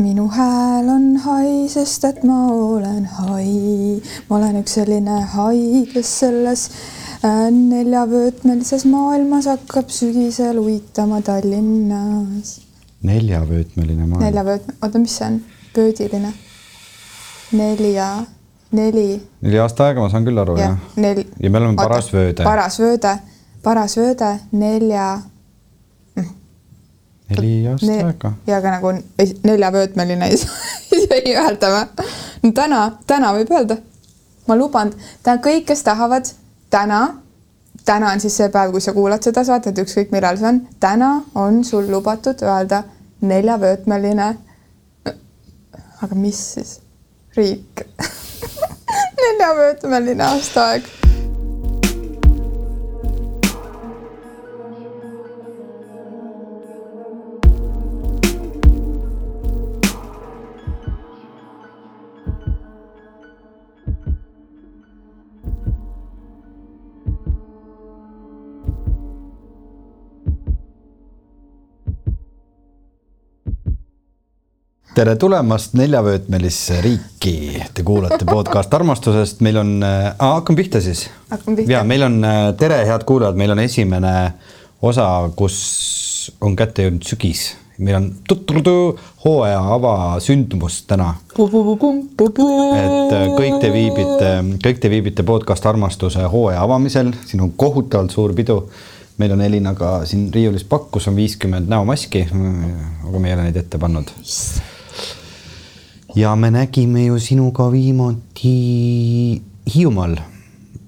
minu hääl on hai, sest et ma olen hai. ma olen üks selline hai, kes selles äh, neljavöötmelises maailmas hakkab sügisel uitama Tallinnas. neljavöötmeline maailm. neljavööt-, oota, mis see on? vöödiline? nelja, neli. neli aasta aega, ma saan küll aru, jah. neli. ja me oleme parasvööde. parasvööde, parasvööde, nelja neli aastat ne aega. ja aga nagu neljavöötmeline ei saa ei öelda või? no täna, täna võib öelda. ma luban, kõik, kes tahavad, täna, täna on siis see päev, kui sa kuulad seda saadet, ükskõik millal see on, täna on sul lubatud öelda neljavöötmeline. aga mis siis? riik neljavöötmeline aastaaeg tere tulemast neljavöötmelisse riiki. Te kuulate podcast armastusest, meil on äh,, hakkame pihta siis. ja meil on äh, tere, head kuulajad, meil on esimene osa, kus on kätte jõudnud sügis. meil on tutrudu hooaja avasündmus täna. et äh, kõik te viibite, kõik te viibite podcast armastuse hooaja avamisel, siin on kohutavalt suur pidu meil on Elinaga siin riiulis pakk, kus on viiskümmend näomaski, aga me ei ole neid ette pannud ja me nägime ju sinuga viimati Hiiumaal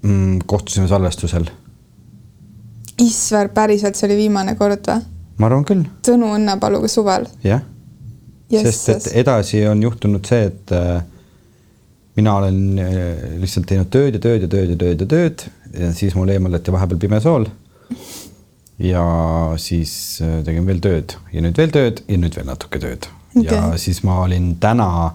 mm,. kohtusime salvestusel. Isver, päriselt, see oli viimane kord või? ma arvan küll. Tõnu Õnnepaluga suvel. jah yes,, sest et edasi on juhtunud see, et äh, mina olen äh, lihtsalt teinud tööd ja tööd ja tööd ja tööd ja tööd ja siis mul eemaldati vahepeal pimesool. ja siis äh, tegin veel tööd ja nüüd veel tööd ja nüüd veel natuke tööd okay. ja siis ma olin täna,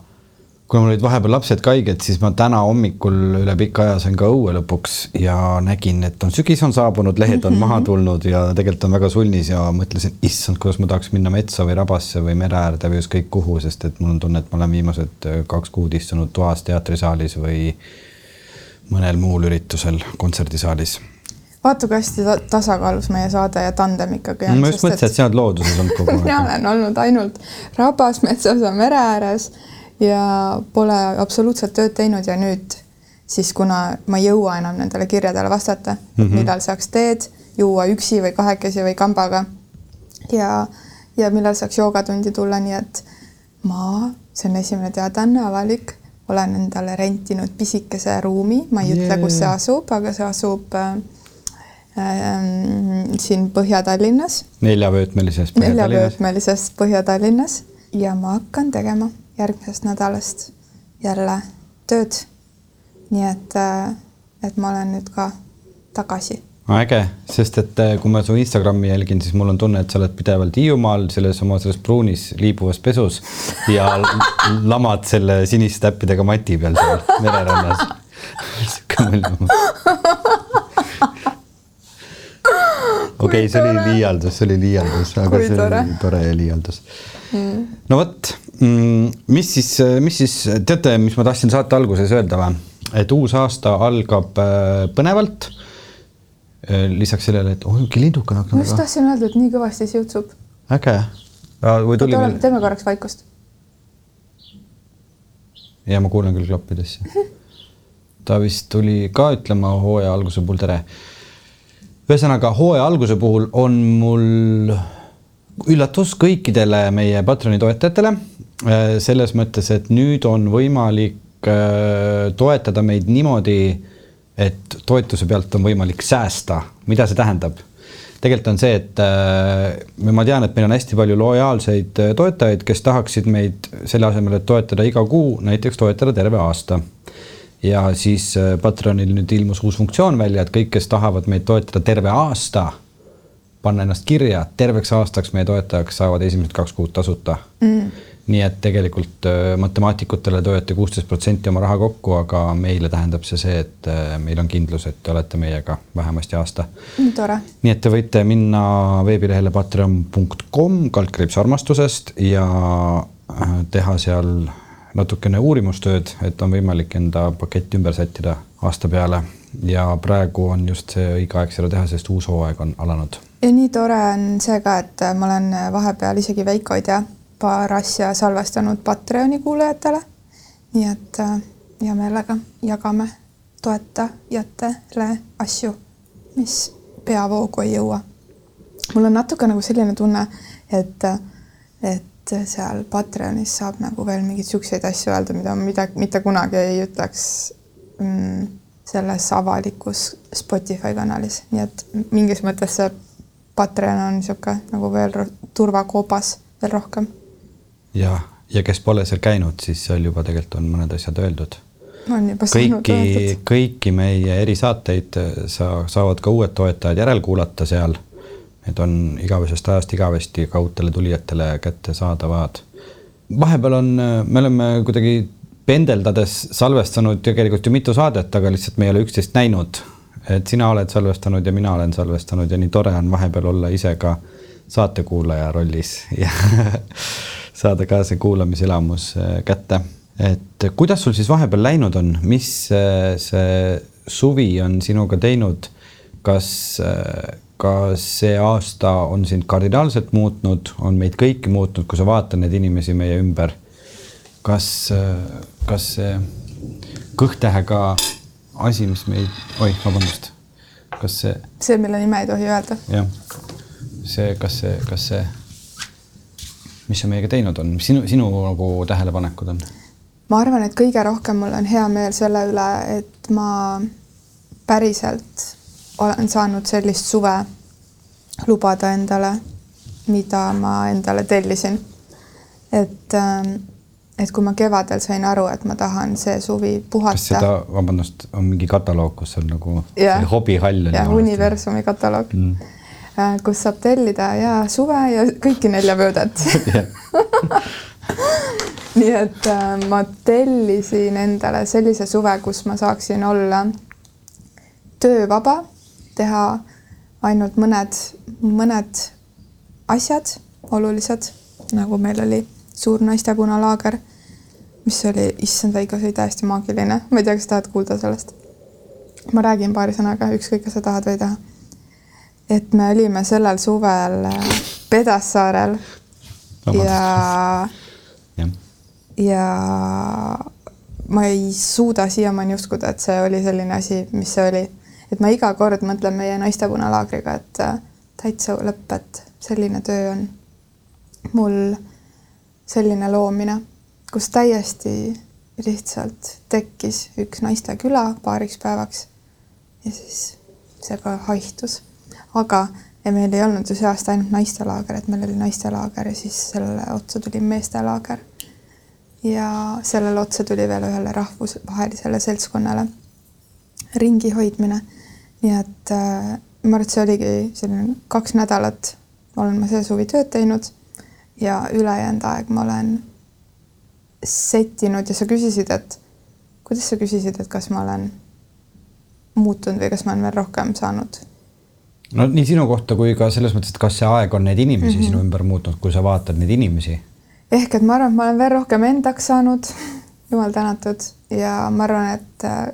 kuna mul olid vahepeal lapsed ka haiged, siis ma täna hommikul üle pika aja sain ka õue lõpuks ja nägin, et on sügis on saabunud, lehed on mm -hmm. maha tulnud ja tegelikult on väga sulnis ja mõtlesin, issand, kuidas ma tahaks minna metsa või rabasse või mere äärde või ükskõik kuhu, sest et mul on tunne, et ma olen viimased äh, kaks kuud istunud toas teatrisaalis või mõnel muul üritusel kontserdisaalis vaata, kui hästi tasakaalus meie saade ja tandem ikkagi on. ma just mõtlesin, et sina oled looduses olnud kogu aeg mina olen olnud ainult rabasmetsas ja mere ääres ja pole absoluutselt tööd teinud ja nüüd siis, kuna ma ei jõua enam nendele kirjadele vastata mm, -hmm. millal saaks teed juua üksi või kahekesi või kambaga ja, ja millal saaks joogatundi tulla, nii et ma, see on esimene teadaanne, avalik, olen endale rentinud pisikese ruumi, ma ei yeah. ütle, kus see asub, aga see asub äh, siin Põhja-Tallinnas. neljavöötmelises Põhja-Tallinnas. neljavöötmelises Põhja-Tallinnas ja ma hakkan tegema järgmisest nädalast jälle tööd. nii et, äh, et ma olen nüüd ka tagasi. Äge, sest et äh, kui ma su Instagrami jälgin, siis mul on tunne, et sa oled pidevalt Hiiumaal selles oma selles pruunis liibuvas pesus ja lamad selle siniste täppidega mati peal seal mererannas. okei okay,, see oli liialdus, see oli liialdus, aga see oli tore. liialdus mm.. no vot, mm, mis siis, mis siis, teate, mis ma tahtsin saate alguses öelda või? et uus aasta algab äh, põnevalt. Äh, lisaks sellele, et oi, linduke on hakanud. ma just tahtsin öelda, et nii kõvasti siutsub. äge. või tuli meil? teeme korraks vaikust. ja ma kuulen küll klappidesse. ta vist tuli ka ütlema hooaja alguse puhul tere ühesõnaga hooaja alguse puhul on mul üllatus kõikidele meie Patreoni toetajatele. Äh, selles mõttes, et nüüd on võimalik äh, toetada meid niimoodi, et toetuse pealt on võimalik säästa. mida see tähendab? tegelikult on see, et äh, ma tean, et meil on hästi palju lojaalseid toetajaid, kes tahaksid meid selle asemel, et toetada iga kuu, näiteks toetada terve aasta ja siis Patreonil nüüd ilmus uus funktsioon välja, et kõik, kes tahavad meid toetada terve aasta, panna ennast kirja, terveks aastaks meie toetajaks saavad esimesed kaks kuud tasuta mm.. nii et tegelikult äh, matemaatikutele te hoiate kuusteist protsenti oma raha kokku, aga meile tähendab see see, et äh, meil on kindlus, et te olete meiega vähemasti aasta. tore. nii et te võite minna veebilehele patreon.com kaldkriips armastusest ja äh, teha seal natukene uurimustööd, et on võimalik enda pakett ümber sättida aasta peale ja praegu on just see õige aeg seda teha, sest uus hooaeg on alanud. ja nii tore on see ka, et ma olen vahepeal isegi Veikoid ja paar asja salvestanud Patreoni kuulajatele. nii et äh, hea meelega jagame toetajatele asju, mis peavoogu ei jõua. mul on natuke nagu selline tunne, et, et seal Patreonis saab nagu veel mingeid siukseid asju öelda, mida ma midagi, mitte kunagi ei ütleks mm, selles avalikus Spotify kanalis, nii et mingis mõttes see Patreon on niisugune nagu veel turvakoobas veel rohkem. jah, ja kes pole seal käinud, siis seal juba tegelikult on mõned asjad öeldud. kõiki, kõiki meie erisaateid sa, saavad ka uued toetajad järelkuulata seal Need on igavesest ajast igavesti ka uutele tulijatele kättesaadavad. vahepeal on, me oleme kuidagi pendeldades salvestanud tegelikult ju mitu saadet, aga lihtsalt me ei ole üksteist näinud. et sina oled salvestanud ja mina olen salvestanud ja nii tore on vahepeal olla ise ka saatekuulaja rollis ja saada ka see kuulamiselamus äh, kätte. et kuidas sul siis vahepeal läinud on, mis äh, see suvi on sinuga teinud? kas äh, kas see aasta on sind kardinaalselt muutnud, on meid kõiki muutnud, kui sa vaatad neid inimesi meie ümber. Kas, kas see kõhtähega asi, mis meid, oih, vabandust, kas see. see, mille nime ei tohi öelda. jah, see, kas see, kas see, mis see meiega teinud on, mis sinu, sinu nagu tähelepanekud on? ma arvan, et kõige rohkem mul on hea meel selle üle, et ma päriselt olen saanud sellist suve lubada endale, mida ma endale tellisin. et, ähm, et kui ma kevadel sain aru, et ma tahan see suvi puhata. kas seda, vabandust, on mingi kataloog, kus on nagu yeah. hobihall on? jah, universumi kataloog mm., äh, kus saab tellida ja suve ja kõiki neljavöödet nii et äh, ma tellisin endale sellise suve, kus ma saaksin olla töövaba teha ainult mõned, mõned asjad olulised, nagu meil oli suur naistepunalaager, mis oli, issand õigus, oli täiesti maagiline. ma ei tea, kas tahad kuulda sellest? ma räägin paari sõnaga, ükskõik, kas sa tahad või ei taha. et me olime sellel suvel äh, Pedassaarel ja, ja ma ei suuda siiamaani uskuda, et see oli selline asi, mis see oli et ma iga kord mõtlen meie naistepunalaagriga, et äh, täitsa lõpp, et selline töö on mul selline loomine, kus täiesti lihtsalt tekkis üks naisteküla paariks päevaks ja siis see ka haihtus. aga meil ei olnud ju see aasta ainult naistelaager, et meil oli naistelaager ja siis sellele otsa tuli meestelaager. ja sellele otsa tuli veel ühele rahvusvahelisele seltskonnale ringi hoidmine nii et äh, ma arvan, et see oligi selline kaks nädalat olen ma see suvi tööd teinud ja ülejäänud aeg ma olen settinud ja sa küsisid, et kuidas sa küsisid, et kas ma olen muutunud või kas ma olen veel rohkem saanud? no nii sinu kohta kui ka selles mõttes, et kas see aeg on neid inimesi mm -hmm. sinu ümber muutnud, kui sa vaatad neid inimesi? ehk et ma arvan, et ma olen veel rohkem endaks saanud, jumal tänatud, ja ma arvan, et äh,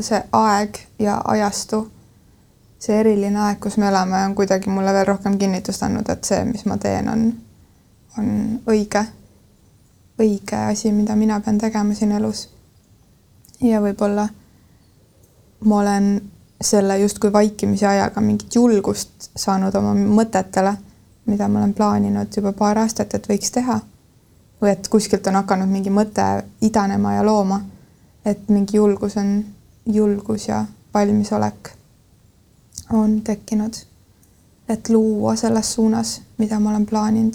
see aeg ja ajastu see eriline aeg, kus me elame, on kuidagi mulle veel rohkem kinnitust andnud, et see, mis ma teen, on, on õige, õige asi, mida mina pean tegema siin elus. ja võib-olla ma olen selle justkui vaikimise ajaga mingit julgust saanud oma mõtetele, mida ma olen plaaninud juba paar aastat, et võiks teha. või et kuskilt on hakanud mingi mõte idanema ja looma. et mingi julgus on julgus ja valmisolek on tekkinud, et luua selles suunas, mida ma olen plaaninud.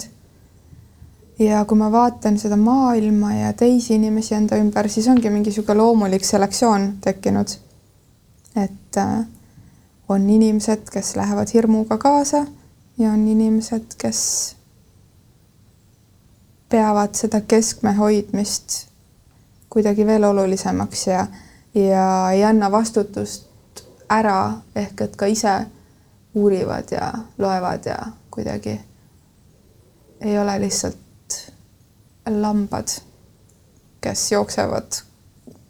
Ja kui ma vaatan seda maailma ja teisi inimesi enda ümber, siis ongi mingi niisugune loomulik selektsioon tekkinud. et äh, on inimesed, kes lähevad hirmuga kaasa ja on inimesed, kes peavad seda keskme hoidmist kuidagi veel olulisemaks ja, ja ei anna vastutust ära, ehk et ka ise uurivad ja loevad ja kuidagi ei ole lihtsalt lambad, kes jooksevad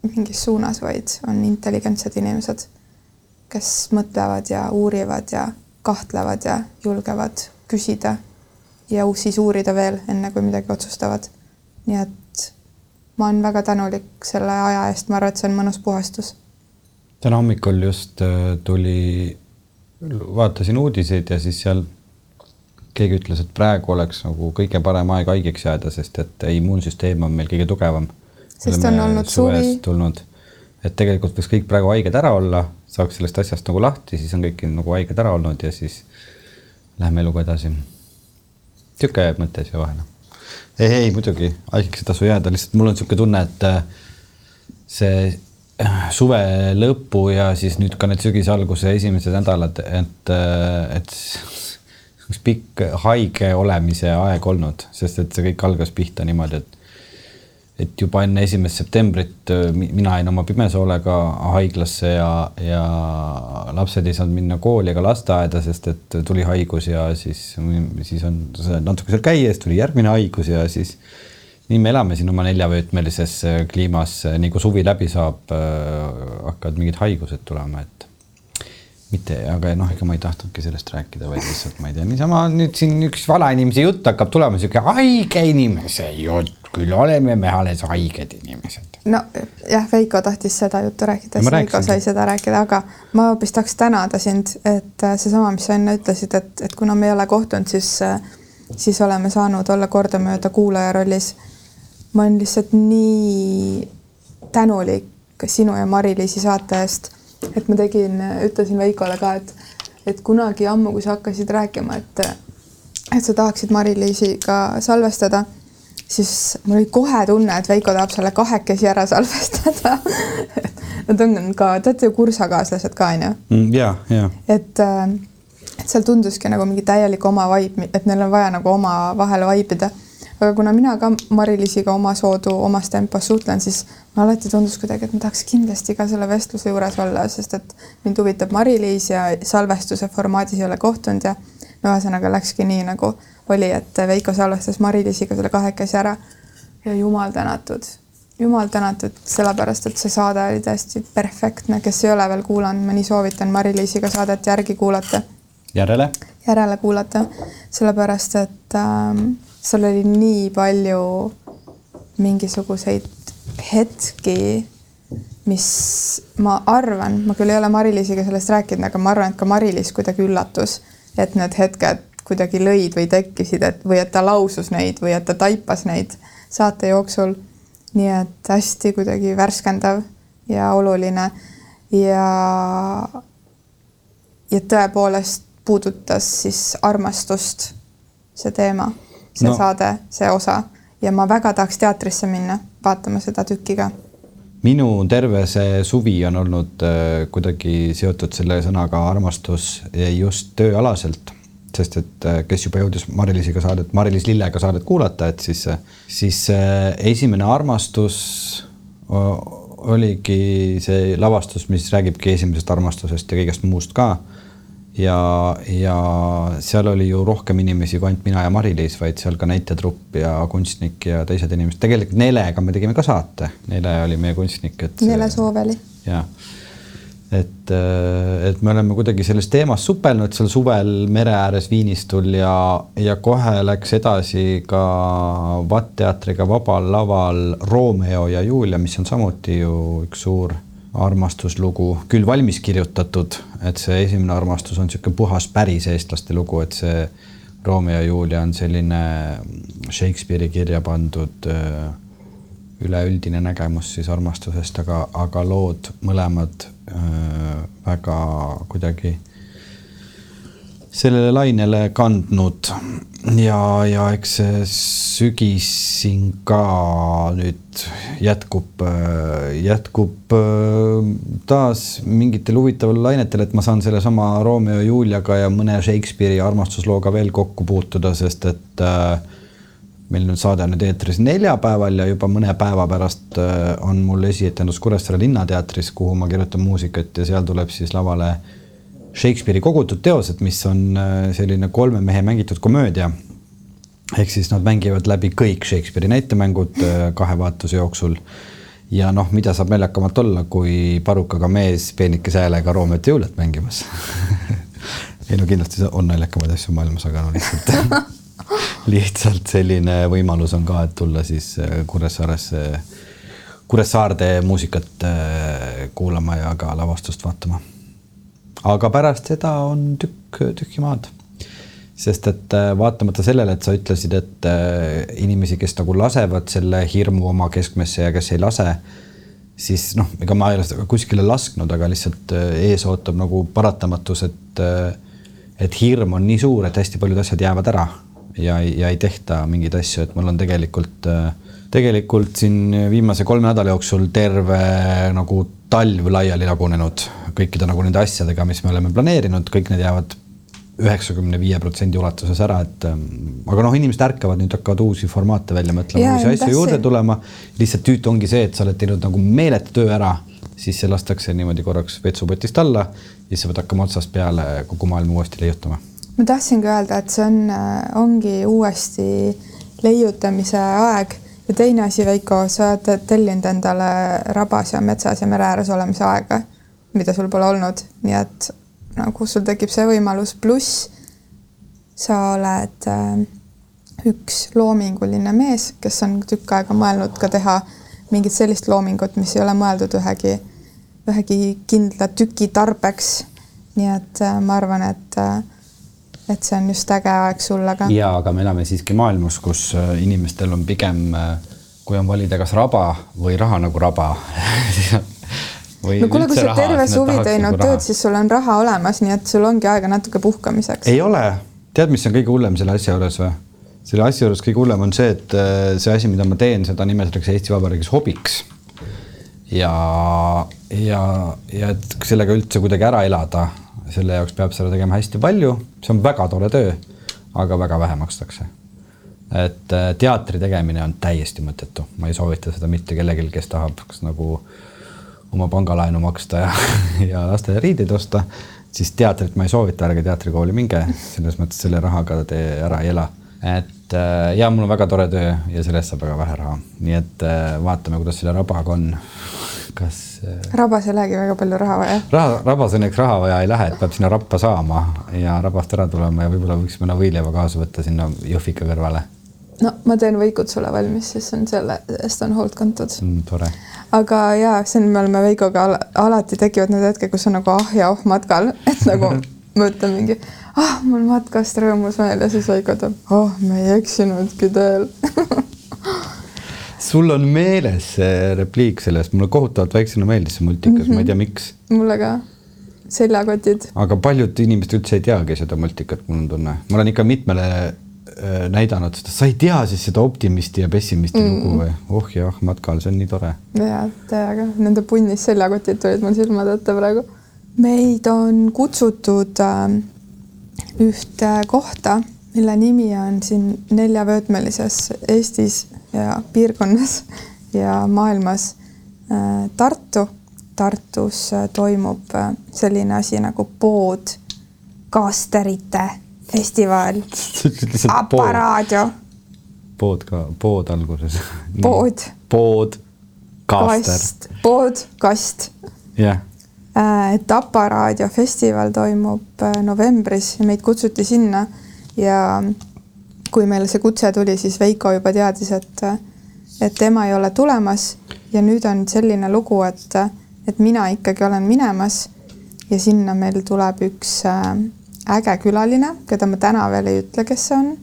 mingis suunas, vaid on intelligentsed inimesed, kes mõtlevad ja uurivad ja kahtlevad ja julgevad küsida ja siis uurida veel, enne kui midagi otsustavad. nii et ma olen väga tänulik selle aja eest, ma arvan, et see on mõnus puhastus. täna hommikul just äh, tuli, vaatasin uudiseid ja siis seal keegi ütles, et praegu oleks nagu kõige parem aeg haigeks jääda, sest et immuunsüsteem on meil kõige tugevam. sest on olnud suvi. tulnud, et tegelikult võiks kõik praegu haiged ära olla, saaks sellest asjast nagu lahti, siis on kõik nagu haiged ära olnud ja siis läheme eluga edasi niisugune mõte siia vahele. ei, ei muidugi, haigeks ei tasu jääda, lihtsalt mul on niisugune tunne, et äh, see äh, suve lõpu ja siis nüüd ka need sügise alguse esimesed nädalad, et, äh, et üks pikk haige olemise aeg olnud, sest et see kõik algas pihta niimoodi, et et juba enne esimest septembrit äh, mina jäin oma pimesoolega haiglasse ja, ja lapsed ei saanud minna kooli ega lasteaeda, sest et tuli haigus ja siis, siis on natuke seal käia, siis tuli järgmine haigus ja siis nii me elame siin oma neljavöötmelises äh, kliimas, nii kui suvi läbi saab, äh, hakkavad mingid haigused tulema, et mitte, aga noh, ega ma ei tahtnudki sellest rääkida, vaid lihtsalt ma ei tea, niisama nüüd siin üks vanainimese jutt hakkab tulema, sihuke haige inimese jutt küll oleme me alles haiged inimesed. no jah, Veiko tahtis seda juttu rääkida, siis Veiko sai seda rääkida, aga ma hoopis tahaks tänada sind, et äh, seesama, mis sa enne ütlesid, et, et kuna me ei ole kohtunud, siis, äh, siis oleme saanud olla kordamööda kuulaja rollis. ma olen lihtsalt nii tänulik sinu ja Mari-Liisi saate eest, et ma tegin, ütlesin Veikole ka, et, et kunagi ammu, kui sa hakkasid rääkima, et, et sa tahaksid Mari-Liisiga salvestada siis mul oli kohe tunne, et Veiko tahab selle kahekesi ära salvestada Nad on ka, te olete ju kursakaaslased ka onju mm,? ja, ja. et, äh, et seal tunduski nagu mingi täielik oma vibe, et neil on vaja nagu omavahel vibe ida. Aga kuna mina ka Mari-Liisiga omasoodu omas tempos suhtlen, siis mulle alati tundus kuidagi, et ma tahaks kindlasti ka selle vestluse juures olla, sest et mind huvitab Mari-Liis ja salvestuse formaadis ei ole kohtunud ja no ühesõnaga läkski nii nagu oli, et Veiko salvestas Mari-Liisiga selle kahekesi ära ja jumal tänatud, jumal tänatud, sellepärast et see saade oli täiesti perfektne, kes ei ole veel kuulanud, ma nii soovitan Mari-Liisiga saadet järgi kuulata. järele? järele kuulata, sellepärast et ähm, seal oli nii palju mingisuguseid hetki, mis ma arvan, ma küll ei ole Mari-Liisiga sellest rääkinud, aga ma arvan, et ka Mari-Liis kuidagi üllatus, et need hetked kuidagi lõid või tekkisid, et või et ta lausus neid või et ta taipas neid saate jooksul. nii et hästi kuidagi värskendav ja oluline ja ja tõepoolest puudutas siis armastust, see teema, see no. saade, see osa ja ma väga tahaks teatrisse minna vaatama seda tükki ka minu terve see suvi on olnud äh, kuidagi seotud selle sõnaga armastus just tööalaselt sest et äh, kes juba jõudis Mari-Liisiga saadet, Mari-Liis Lillega saadet kuulata, et siis, äh, siis esimene armastus oligi see lavastus, mis räägibki esimesest armastusest ja kõigest muust ka. Ja, ja seal oli ju rohkem inimesi kui ainult mina ja Mari-Liis, vaid seal ka näitetrupp ja kunstnik ja teised inimesed, tegelikult Nelega me tegime ka saate, Nele oli meie kunstnik, et. Nele Sooveli. jah et, äh, et me oleme kuidagi selles teemas supelnud seal suvel mere ääres Viinistul ja, ja kohe läks edasi ka Vatt-teatriga Vabal laval Romeo ja Julia, mis on samuti ju üks suur armastuslugu, küll valmis kirjutatud, et see esimene armastus on niisugune puhas päris eestlaste lugu, et see Romeo ja Julia on selline Shakespeare'i kirja pandud äh, üleüldine nägemus siis armastusest, aga, aga lood mõlemad äh, väga kuidagi sellele lainele kandnud. Ja, ja eks see sügis siin ka nüüd jätkub, jätkub äh, taas mingitel huvitaval lainetel, et ma saan sellesama Romeo ja Juliaga ja mõne Shakespeare'i armastuslooga veel kokku puutuda, sest et äh, meil nüüd saade on nüüd eetris neljapäeval ja juba mõne päeva pärast äh, on mul esietendus Kuressaare Linnateatris, kuhu ma kirjutan muusikat ja seal tuleb siis lavale Shakespeare'i kogutud teosed, mis on äh, selline kolme mehe mängitud komöödia. ehk siis nad mängivad läbi kõik Shakespeare'i näitemängud äh, kahe vaatuse jooksul. ja noh, mida saab naljakamalt olla, kui parukaga mees peenikese häälega Roomeot ja Juliet mängimas ei no kindlasti on naljakamaid asju maailmas, aga no lihtsalt lihtsalt selline võimalus on ka, et tulla siis äh, Kuressaaresse, Kuressaarde muusikat kuulama ja ka lavastust vaatama. Aga pärast seda on tükk, tükki maad. Sest et äh, vaatamata sellele, et sa ütlesid, et äh, inimesi, kes nagu lasevad selle hirmu oma keskmesse ja kes ei lase, siis noh, ega ma ei ole seda kuskile lasknud, aga lihtsalt äh, ees ootab nagu paratamatus, et et hirm on nii suur, et hästi paljud asjad jäävad ära ja, ja ei tehta mingeid asju, et mul on tegelikult, tegelikult siin viimase kolme nädala jooksul terve nagu talv laiali lagunenud kõikide nagu nende asjadega, mis me oleme planeerinud, kõik need jäävad üheksakümne viie protsendi ulatuses ära, et ähm, aga noh, inimesed ärkavad, nüüd hakkavad uusi formaate välja mõtlema, uusi asju juurde tulema. lihtsalt tüütu ongi see, et sa oled teinud nagu meeletu töö ära, siis see lastakse niimoodi korraks vetsupotist alla ja siis sa pead hakkama otsast peale kogu maailma uuesti leiutama. ma tahtsingi öelda, et see on, äh, ongi uuesti leiutamise aeg ja teine asi, Veiko, sa oled tellinud endale rabas ja metsas ja mere ääres olemise aega, mida sul pole olnud, nii et nagu sul tekib see võimalus, pluss sa oled äh, üks loominguline mees, kes on tükk aega mõelnud ka teha mingit sellist loomingut, mis ei ole mõeldud ühegi, ühegi kindla tüki tarbeks. nii et äh, ma arvan, et äh, et see on just äge aeg sulle ka. ja, aga me elame siiski maailmas, kus äh, inimestel on pigem, äh, kui on valida, kas raba või raha nagu raba siis on no kuule, kui sa terve suvi teinud tööd, siis sul on raha olemas, nii et sul ongi aega natuke puhkamiseks. ei ole, tead, mis on kõige hullem selle asja juures või? selle asja juures kõige hullem on see, et äh, see asi, mida ma teen, seda nimetatakse Eesti Vabariigis hobiks. ja, ja, ja et sellega üldse kuidagi ära elada, selle jaoks peab seda tegema hästi palju, see on väga tore töö, aga väga vähe makstakse et äh, teatri tegemine on täiesti mõttetu, ma ei soovita seda mitte kellelgi, kes tahab kas nagu äh, oma pangalaenu maksta ja, ja lastele riideid osta, siis teatrit ma ei soovita, ärge teatrikooli minge, selles mõttes selle rahaga te ära ei ela. et äh, ja mul on väga tore töö ja sellest saab väga vähe raha, nii et äh, vaatame, kuidas selle rabaga on. kas äh, rabas ei lähegi väga palju raha vaja? raha, rabas õnneks raha vaja ei lähe, et peab sinna rappa saama ja rabast ära tulema ja võib-olla võiksime mõne võileiva kaasa võtta sinna Jõhvika kõrvale no ma teen võikud sulle valmis, siis on selle eest on hoolt kantud mm,. tore. aga ja on, me oleme Veikoga al alati tekivad need hetked, kus on nagu ah ja oh matkal, et nagu ma ütlen mingi, ah mul matkast rõõmus meel ja siis Veiko ütleb, oh me ei eksinudki teel sul on meeles see repliik sellest, mulle kohutavalt väiksena meeldis see multikas mm, -hmm. ma ei tea, miks. mulle ka seljakotid. aga paljud inimesed üldse ei teagi seda multikat, mul on tunne, ma olen ikka mitmele näidanud seda, sa ei tea siis seda optimisti ja pessimisti mm. lugu või? oh jah, matkal, see on nii tore. ja, täiega, nende punnis seljakotid tulid mul silmade ette praegu. meid on kutsutud äh, ühte kohta, mille nimi on siin neljavöötmelises Eestis ja piirkonnas ja maailmas äh, Tartu. Tartus äh, toimub äh, selline asi nagu pood kaasterite festival. Aparaadio. pood ka, pood alguses. pood. pood, kaaster. pood, kast. jah yeah.. Äh, et Aparaadio festival toimub äh, novembris ja meid kutsuti sinna ja kui meile see kutse tuli, siis Veiko juba teadis, et, et tema ei ole tulemas ja nüüd on selline lugu, et, et mina ikkagi olen minemas ja sinna meil tuleb üks äh, äge külaline, keda ma täna veel ei ütle, kes see on.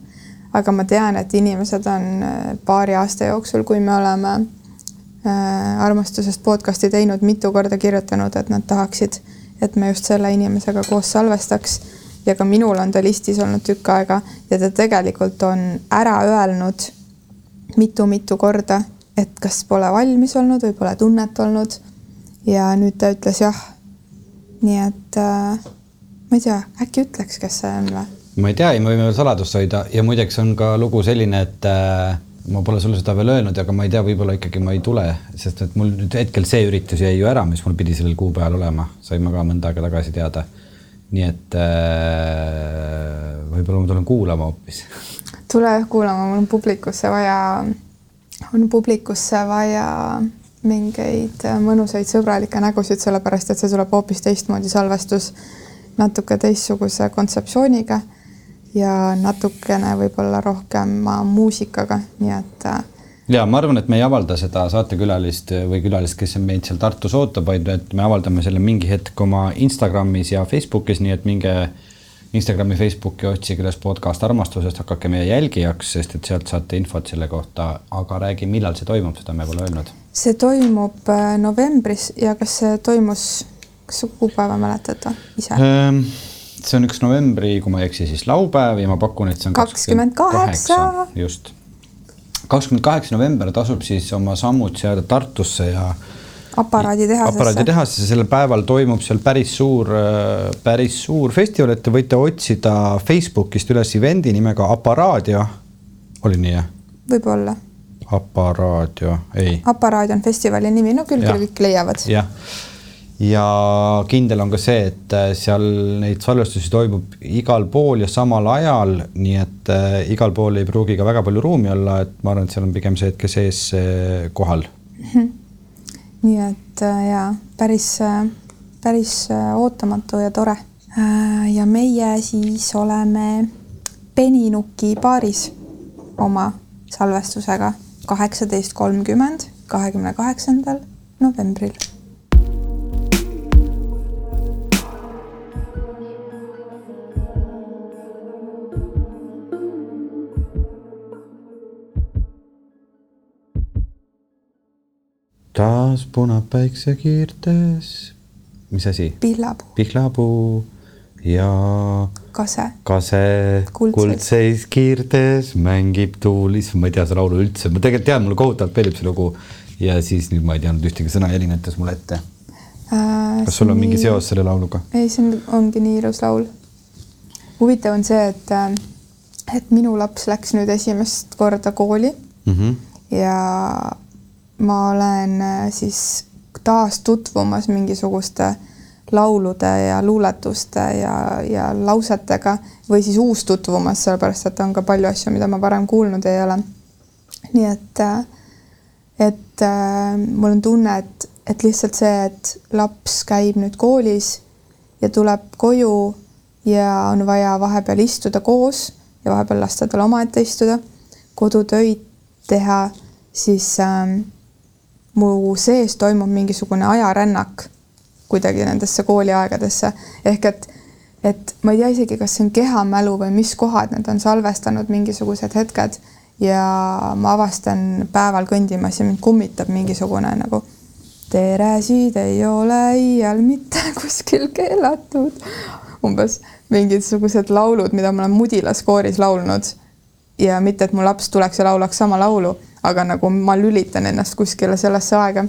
aga ma tean, et inimesed on äh, paari aasta jooksul, kui me oleme äh, armastusest podcast'i teinud, mitu korda kirjutanud, et nad tahaksid, et me just selle inimesega koos salvestaks. ja ka minul on ta listis olnud tükk aega ja ta tegelikult on ära öelnud mitu-mitu korda, et kas pole valmis olnud või pole tunnet olnud. ja nüüd ta ütles jah. nii et äh, ma ei tea, äkki ütleks, kes see on või? ma ei tea, me võime veel saladust hoida ja muideks on ka lugu selline, et äh, ma pole sulle seda veel öelnud, aga ma ei tea, võib-olla ikkagi ma ei tule, sest et mul nüüd hetkel see üritus jäi ju ära, mis mul pidi sellel kuupäeval olema, saime ka mõnda aega tagasi teada. nii et äh, võib-olla ma tulen kuulama hoopis tule kuulama, mul on publikusse vaja, on publikusse vaja mingeid mõnusaid sõbralikke nägusid, sellepärast et see tuleb hoopis teistmoodi salvestus, natuke teistsuguse kontseptsiooniga ja natukene võib-olla rohkem muusikaga, nii et äh, ja ma arvan, et me ei avalda seda saatekülalist või külalist, kes meid seal Tartus ootab, vaid et me avaldame selle mingi hetk oma Instagramis ja Facebookis, nii et minge Instagrami, Facebooki, otsige üles podcast armastusest, hakake meie jälgijaks, sest et sealt saate infot selle kohta, aga räägi, millal see toimub, seda me pole öelnud. see toimub äh, novembris ja kas see toimus, kas sa kuupäeva mäletad ise? Ehm, see on üks novembri, kui ma ei eksi, siis laupäev ja ma pakun, et see on kakskümmend kaheksa. just. kakskümmend kaheksa november tasub siis oma sammud seada Tartusse ja aparaaditehasesse. aparaaditehasesse, sellel päeval toimub seal päris suur, päris suur festival, et te võite otsida Facebookist üles event'i nimega Aparaadio. oli nii jah? võib-olla. Aparaadio, ei. Aparaadio on festivali nimi, no küll, küll kõik leiavad. jah, ja kindel on ka see, et äh, seal neid salvestusi toimub igal pool ja samal ajal, nii et äh, igal pool ei pruugi ka väga palju ruumi olla, et ma arvan, et seal on pigem see hetke sees äh, kohal. -hmm nii et äh, jaa, päris, äh, päris äh, ootamatu ja tore. ja meie siis oleme Peninuki baaris oma salvestusega kaheksateist kolmkümmend, kahekümne kaheksandal novembril taas punab päiksekiirtes. mis asi? pihlapuu. pihlapuu ja. kase. kase kuldseis kiirtes mängib tuulis, ma ei tea seda laulu üldse, ma tegelikult tean, mulle kohutavalt meeldib see lugu. ja siis nüüd ma ei teadnud ühtegi sõna, Elin ütles mulle ette äh,. kas sul on nii... mingi seos selle lauluga? ei, see on, ongi nii ilus laul. huvitav on see, et, äh, et minu laps läks nüüd esimest korda kooli mm. -hmm. ja ma olen äh, siis taas tutvumas mingisuguste laulude ja luuletuste ja, ja lausetega või siis uus tutvumas, sellepärast et on ka palju asju, mida ma varem kuulnud ei ole. nii et, äh, et äh, mul on tunne, et, et lihtsalt see, et laps käib nüüd koolis ja tuleb koju ja on vaja vahepeal istuda koos ja vahepeal lasta tal omaette istuda, kodutöid teha, siis äh, mu sees toimub mingisugune ajarännak kuidagi nendesse kooliaegadesse ehk et, et ma ei tea isegi, kas see on kehamälu või mis kohad need on salvestanud mingisugused hetked ja ma avastan päeval kõndimas ja mind kummitab mingisugune nagu teresid ei ole iial mitte kuskil keelatud. umbes mingisugused laulud, mida ma olen Mudilas kooris laulnud ja mitte, et mu laps tuleks ja laulaks sama laulu aga nagu ma lülitan ennast kuskile sellesse aega.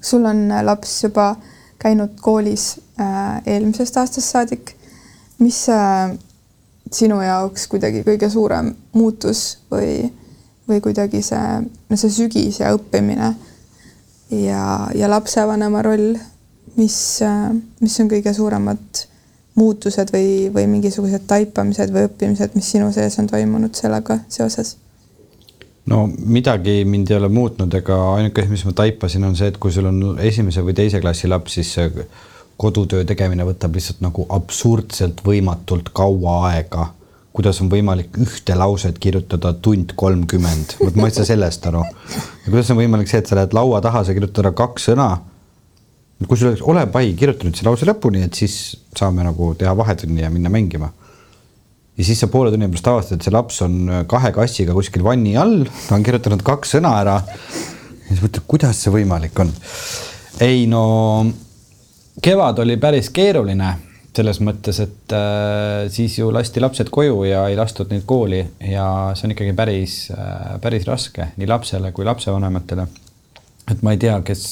sul on äh, laps juba käinud koolis äh, eelmisest aastast saadik. mis äh, sinu jaoks kuidagi kõige suurem muutus või, või kuidagi see, no see sügis ja õppimine ja, ja lapsevanema roll, mis äh,, mis on kõige suuremad muutused või, või mingisugused taipamised või õppimised, mis sinu sees on toimunud sellega seoses no midagi mind ei ole muutnud, ega ainuke asi, mis ma taipasin, on see, et kui sul on esimese või teise klassi laps, siis kodutöö tegemine võtab lihtsalt nagu absurdselt võimatult kaua aega. kuidas on võimalik ühte lauset kirjutada tund kolmkümmend, vot ma ei saa sellest aru. kuidas on võimalik see, et sa lähed laua taha, sa kirjutad ära kaks sõna. Kui sul oleks, ole pai, kirjuta nüüd see lause lõpuni, et siis saame nagu teha vahetunni ja minna mängima ja siis sa poole tunni pärast avastad, et see laps on äh, kahe kassiga kuskil vanni all, ta on kirjutanud kaks sõna ära. ja siis mõtled, kuidas see võimalik on. ei no kevad oli päris keeruline selles mõttes, et äh, siis ju lasti lapsed koju ja ei lastud neid kooli ja see on ikkagi päris äh,, päris raske nii lapsele kui lapsevanematele. et ma ei tea, kes,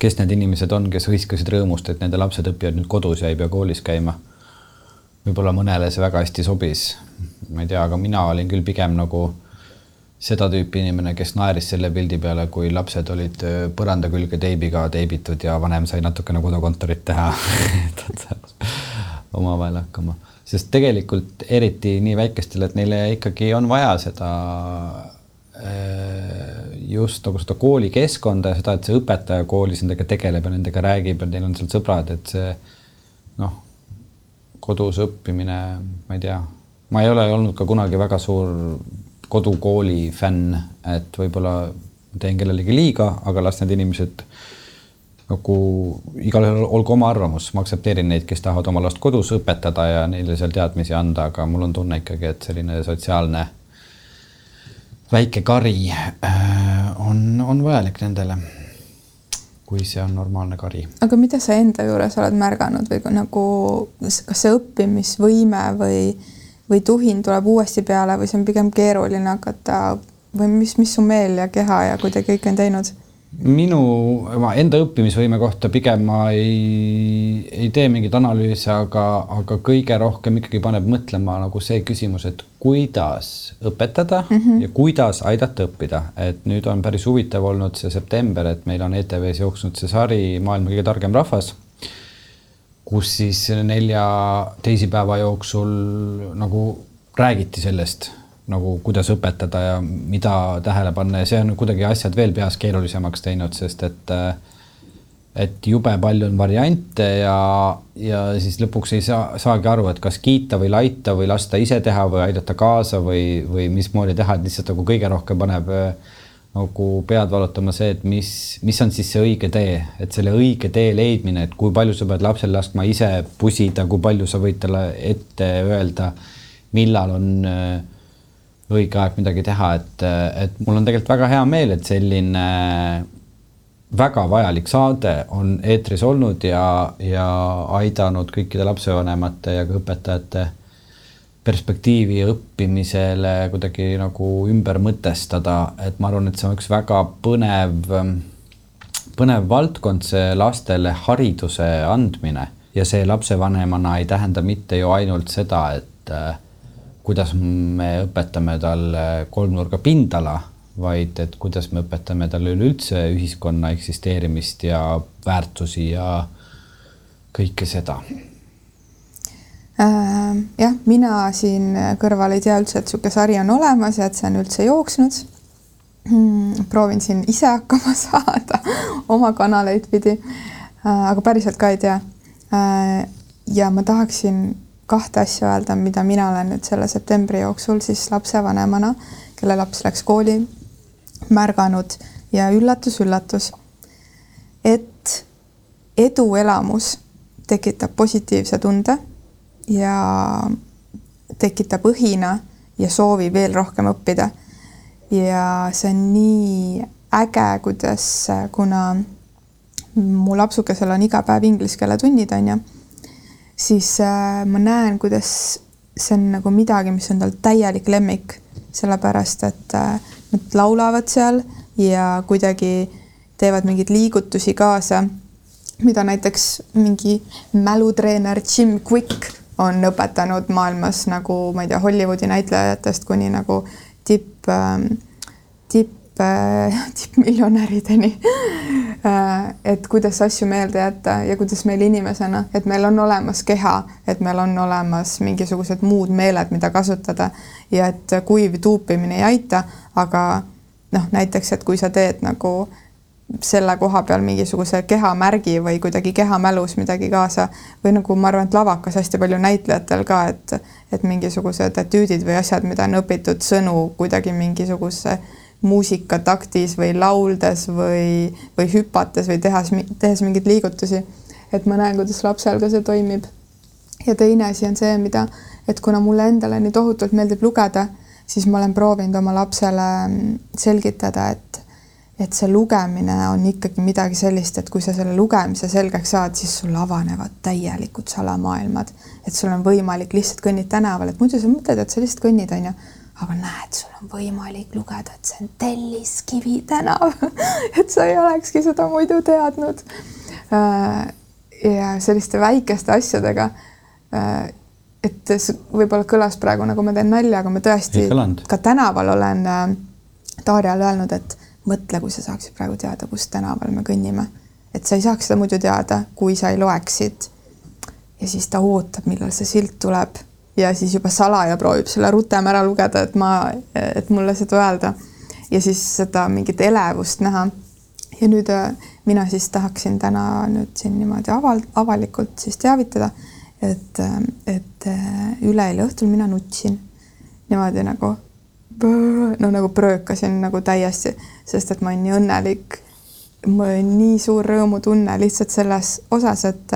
kes need inimesed on, kes hõiskasid rõõmust, et nende lapsed õpivad nüüd kodus ja ei pea koolis käima võib-olla mõnele see väga hästi sobis. ma ei tea, aga mina olin küll pigem nagu seda tüüpi inimene, kes naeris selle pildi peale, kui lapsed olid äh, põranda külge teibiga teibitud ja vanem sai natukene kodukontorit teha omavahel hakkama. sest tegelikult eriti nii väikestel, et neile ikkagi on vaja seda äh, just nagu seda koolikeskkonda ja seda, et see õpetaja koolis nendega tegeleb ja nendega räägib ja neil on seal sõbrad, et see noh, kodus õppimine, ma ei tea, ma ei ole olnud ka kunagi väga suur kodukooli fänn, et võib-olla teen kellelegi liiga, aga las need inimesed nagu igalühel olgu oma arvamus, ma aktsepteerin neid, kes tahavad oma last kodus õpetada ja neile seal teadmisi anda, aga mul on tunne ikkagi, et selline sotsiaalne väike kari äh, on, on vajalik nendele. kui see on normaalne kari. aga mida sa enda juures oled märganud või nagu, kas see õppimisvõime või, või tuhin tuleb uuesti peale või see on pigem keeruline hakata või mis, mis su meel ja keha ja kuidagi kõik on teinud? Minu, oma enda õppimisvõime kohta pigem ma ei, ei tee mingeid analüüse, aga, aga kõige rohkem ikkagi paneb mõtlema nagu see küsimus, et kuidas õpetada mm -hmm. ja kuidas aidata õppida, et nüüd on päris huvitav olnud see september, et meil on ETV-s jooksnud see sari Maailma kõige targem rahvas, kus siis nelja teisipäeva jooksul nagu räägiti sellest nagu kuidas õpetada ja mida tähele panna ja see on kuidagi asjad veel peas keerulisemaks teinud, sest et et jube palju on variante ja, ja siis lõpuks ei saa, saagi aru, et kas kiita või laita või lasta ise teha või aidata kaasa või, või mismoodi teha, et lihtsalt nagu kõige rohkem paneb nagu pead valutama see, et mis, mis on siis see õige tee, et selle õige tee leidmine, et kui palju sa pead lapsel laskma ise pusida, kui palju sa võid talle ette öelda, millal on äh, õige aeg midagi teha, et, et mul on tegelikult väga hea meel, et selline väga vajalik saade on eetris olnud ja, ja aidanud kõikide lapsevanemate ja ka õpetajate perspektiivi õppimisele kuidagi nagu ümber mõtestada, et ma arvan, et see on üks väga põnev, põnev valdkond, see lastele hariduse andmine. Ja see lapsevanemana ei tähenda mitte ju ainult seda, et kuidas me õpetame talle kolmnurga pindala, vaid et kuidas me õpetame talle üleüldse ühiskonna eksisteerimist ja väärtusi ja kõike seda äh,. jah, mina siin kõrval ei tea üldse, et niisugune sari on olemas ja et see on üldse jooksnud hmm,. proovin siin ise hakkama saada oma kanaleid pidi äh,, aga päriselt ka ei tea äh,. ja ma tahaksin kahte asja öelda, mida mina olen nüüd selle septembri jooksul siis lapsevanemana, kelle laps läks kooli, märganud ja üllatus-üllatus, et eduelamus tekitab positiivse tunde ja tekitab õhina ja soovi veel rohkem õppida. ja see on nii äge, kuidas, kuna mu lapsukesel on iga päev inglise keele tunnid, on ju siis äh, ma näen, kuidas see on nagu midagi, mis on tal täielik lemmik, sellepärast et äh, nad laulavad seal ja kuidagi teevad mingeid liigutusi kaasa, mida näiteks mingi mälutreener Jim Quick on õpetanud maailmas nagu ma ei tea, Hollywoodi näitlejatest kuni nagu tipp äh,, tipp tippmiljonärideni. Äh, et kuidas asju meelde jätta ja kuidas meil inimesena, et meil on olemas keha, et meil on olemas mingisugused muud meeled, mida kasutada ja et kuiv tuupimine ei aita, aga noh, näiteks, et kui sa teed nagu selle koha peal mingisuguse kehamärgi või kuidagi kehamälus midagi kaasa või nagu ma arvan, et lavakas hästi palju näitlejatel ka, et et mingisugused etüüdid või asjad, mida on õpitud sõnu kuidagi mingisuguse muusikataktis või lauldes või, või hüpates või tehas, tehes mingeid liigutusi. et ma näen, kuidas lapsel ka see toimib. ja teine asi on see, mida, et kuna mulle endale nii tohutult meeldib lugeda, siis ma olen proovinud oma lapsele mm, selgitada, et et see lugemine on ikkagi midagi sellist, et kui sa selle lugemise selgeks saad, siis sul avanevad täielikud salamaailmad, et sul on võimalik lihtsalt kõnnid tänaval, et muidu sa mõtled, et sa lihtsalt kõnnid, onju aga näed, sul on võimalik lugeda, et see on Telliskivi tänav et sa ei olekski seda muidu teadnud. Äh, ja selliste väikeste asjadega. Äh, et võib-olla kõlas praegu nagu ma teen nalja, aga ma tõesti ka tänaval olen äh, Taarjale öelnud, et mõtle, kui sa saaksid praegu teada, kus tänaval me kõnnime, et sa ei saaks seda muidu teada, kui sa ei loeksid. ja siis ta ootab, millal see silt tuleb ja siis juba salaja proovib selle rutem ära lugeda, et ma, et mulle seda öelda ja siis seda mingit elevust näha. ja nüüd äh, mina siis tahaksin täna nüüd siin niimoodi aval-, avalikult siis teavitada, et, äh, et äh, üleeile õhtul mina nutsin niimoodi nagu no nagu pröökasin nagu täiesti, sest et ma olin nii õnnelik. mul oli nii suur rõõmutunne lihtsalt selles osas, et,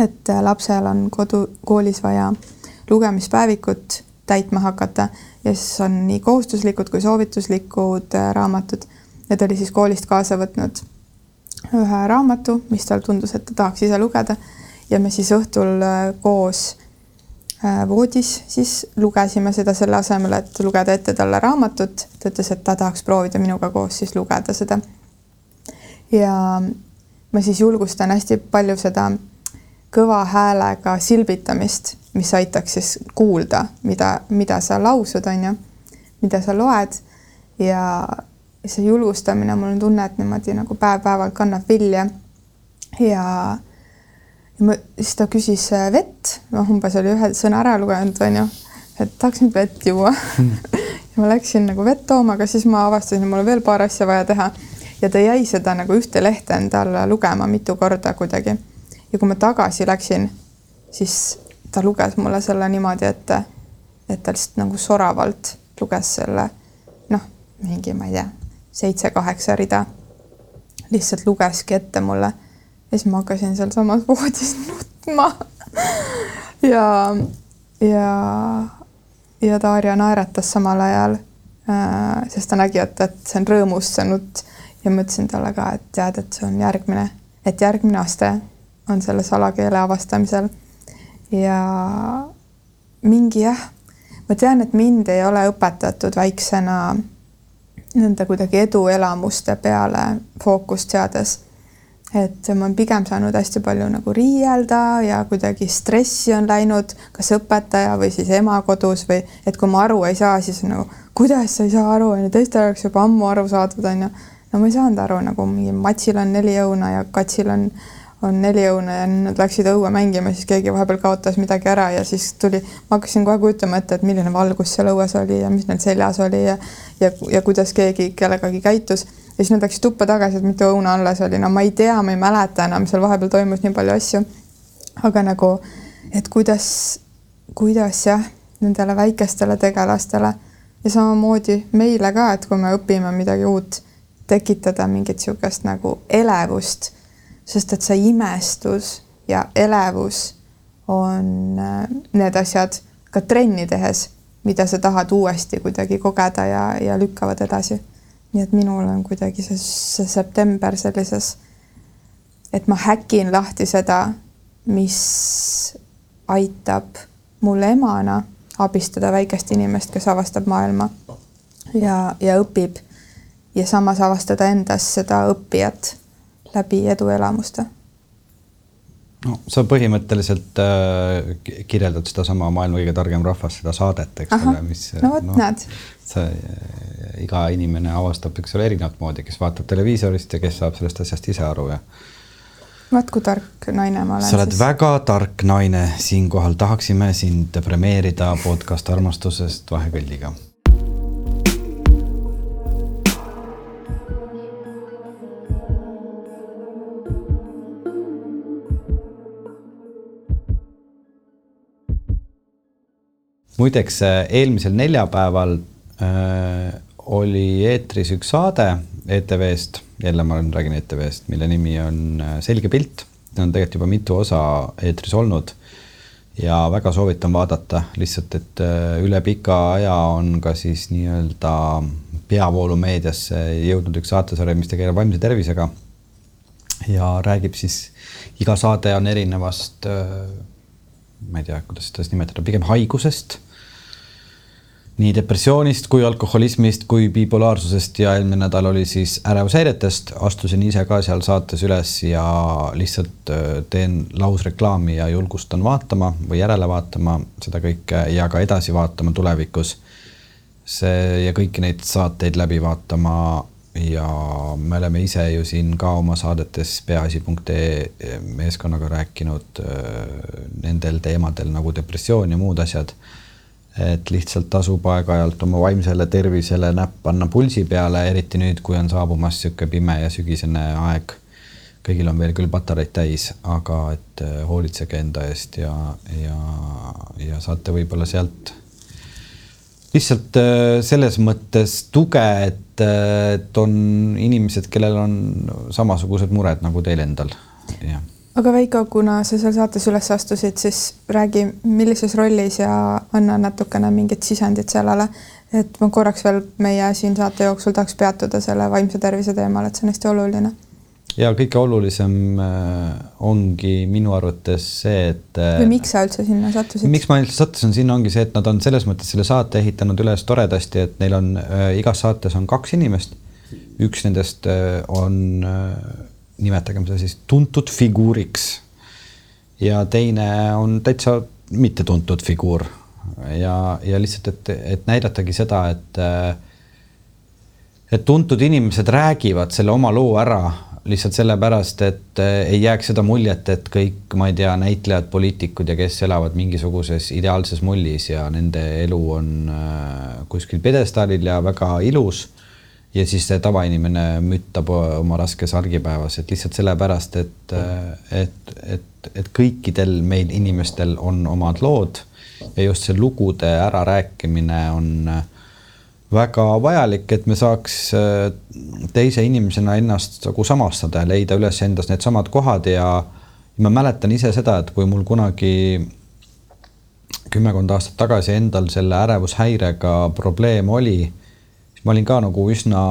et lapsel on kodu, koolis vaja lugemispäevikut täitma hakata ja siis on nii kohustuslikud kui soovituslikud raamatud. ja ta oli siis koolist kaasa võtnud ühe raamatu, mis tal tundus, et ta tahaks ise lugeda ja me siis õhtul koos Äh, voodis, siis lugesime seda selle asemel, et lugeda ette talle raamatut. ta ütles, et ta tahaks proovida minuga koos siis lugeda seda. ja ma siis julgustan hästi palju seda kõva häälega silbitamist, mis aitaks siis kuulda, mida, mida sa lausud, on ju, mida sa loed. Ja see julgustamine, mul on tunne, et niimoodi nagu päev-päevalt kannab vilja. ja ja ma, siis ta küsis äh, vett, noh, umbes oli ühe sõna ära lugenud, onju, et tahaks nüüd vett juua. Ja ma läksin nagu vett tooma, aga siis ma avastasin, et mul on veel paar asja vaja teha. Ja ta jäi seda nagu ühte lehte endale lugema mitu korda kuidagi. ja kui ma tagasi läksin, siis ta luges mulle selle niimoodi ette, et ta lihtsalt nagu soravalt luges selle noh, mingi, ma ei tea, seitse-kaheksa rida. lihtsalt lugeski ette mulle ja siis ma hakkasin sealsamas voodis nutma ja, ja, ja Darja naeratas samal ajal äh,, sest ta nägi, et, et see on rõõmus, see nutt ja ma ütlesin talle ka, et tead, et see on järgmine, et järgmine aste on selle salakeele avastamisel. Ja mingi jah, ma tean, et mind ei ole õpetatud väiksena nende kuidagi eduelamuste peale fookust seades et ma olen pigem saanud hästi palju nagu riielda ja kuidagi stressi on läinud, kas õpetaja või siis ema kodus või et kui ma aru ei saa, siis nagu kuidas sa ei saa aru, on ju, teistel oleks juba ammu aru saadud, on ju. no ma ei saanud aru, nagu mingi matsil on neli õuna ja katsil on, on neli õuna ja nad läksid õue mängima, siis keegi vahepeal kaotas midagi ära ja siis tuli, ma hakkasin kohe kujutama ette, et milline valgus seal õues oli ja mis neil seljas oli ja, ja, ja kuidas keegi kellegagi käitus ja siis nad läksid tuppa tagasi, et mitu õuna alles oli, no ma ei tea, ma ei mäleta enam, seal vahepeal toimus nii palju asju. aga nagu, et kuidas, kuidas jah, nendele väikestele tegelastele ja samamoodi meile ka, et kui me õpime midagi uut, tekitada mingit niisugust nagu elevust, sest et see imestus ja elevus on äh, need asjad ka trenni tehes, mida sa tahad uuesti kuidagi kogeda ja, ja lükkavad edasi. Nii et minul on kuidagi see, see september sellises, et ma häkin lahti seda, mis aitab mul emana abistada väikest inimest, kes avastab maailma ja, ja õpib. Ja samas avastada endas seda õppijat läbi eduelamuste no sa põhimõtteliselt äh, kirjeldad sedasama Maailma kõige targem rahvas, seda saadet, eks ole, mis. no vot no, näed. see iga inimene avastab, eks ole, erinevat moodi, kes vaatab televiisorist ja kes saab sellest asjast ise aru ja. vaat kui tark naine ma olen. sa oled siis... väga tark naine, siinkohal tahaksime sind premeerida podcast armastusest vahekõlliga muideks eelmisel neljapäeval äh, oli eetris üks saade ETV-st, jälle ma räägin ETV-st, mille nimi on äh, Selge pilt. ta on tegelikult juba mitu osa eetris olnud ja väga soovitan vaadata, lihtsalt et äh, üle pika aja on ka siis nii-öelda peavoolumeediasse jõudnud üks saatesari, mis tegeleb vaimse tervisega. ja räägib siis, iga saade on erinevast, äh, ma ei tea, kuidas seda siis nimetada, pigem haigusest nii depressioonist kui alkoholismist kui bipolaarsusest ja eelmine nädal oli siis ärevushäiretest, astusin ise ka seal saates üles ja lihtsalt äh, teen lausreklaami ja julgustan vaatama või järele vaatama seda kõike ja ka edasi vaatama tulevikus. see ja kõiki neid saateid läbi vaatama ja me oleme ise ju siin ka oma saadetes peaasi.ee meeskonnaga rääkinud nendel teemadel nagu depressioon ja muud asjad. Et lihtsalt tasub aeg-ajalt oma vaimsele tervisele näpp panna pulsi peale, eriti nüüd, kui on saabumas niisugune pime ja sügisene aeg. kõigil on veel küll patareid täis, aga et hoolitsege enda eest ja, ja, ja saate võib-olla sealt lihtsalt äh, selles mõttes tuge, et, äh, et on inimesed, kellel on samasugused mured nagu teil endal. Aga Veiko, kuna sa seal saates üles astusid, siis räägi, millises rollis ja anna natukene mingit sisendit sellele, et ma korraks veel meie siin saate jooksul tahaks peatuda selle vaimse tervise teemal, et see on hästi oluline ja kõige olulisem äh, ongi minu arvates see, et. Äh, või miks sa üldse sinna sattusid? miks ma üldse sattusin sinna, ongi see, et nad on selles mõttes selle saate ehitanud üles toredasti, et neil on äh, igas saates on kaks inimest. üks nendest äh, on äh,, nimetagem seda siis tuntud figuuriks. ja teine on täitsa mittetuntud figuur ja, ja lihtsalt, et, et näidatagi seda, et äh, et tuntud inimesed räägivad selle oma loo ära lihtsalt sellepärast, et ei jääks seda muljet, et kõik, ma ei tea, näitlejad, poliitikud ja kes elavad mingisuguses ideaalses mullis ja nende elu on eh, kuskil pjedestaalil ja väga ilus. Ja siis see tavainimene müttab oma raskes argipäevas, et lihtsalt sellepärast, et, et, et, et kõikidel meil inimestel on omad lood ja just see lugude ärarääkimine on väga vajalik, et me saaks äh, teise inimesena ennast nagu samastada ja leida üles endas needsamad kohad ja ma mäletan ise seda, et kui mul kunagi kümmekond aastat tagasi endal selle ärevushäirega probleem oli, ma olin ka nagu üsna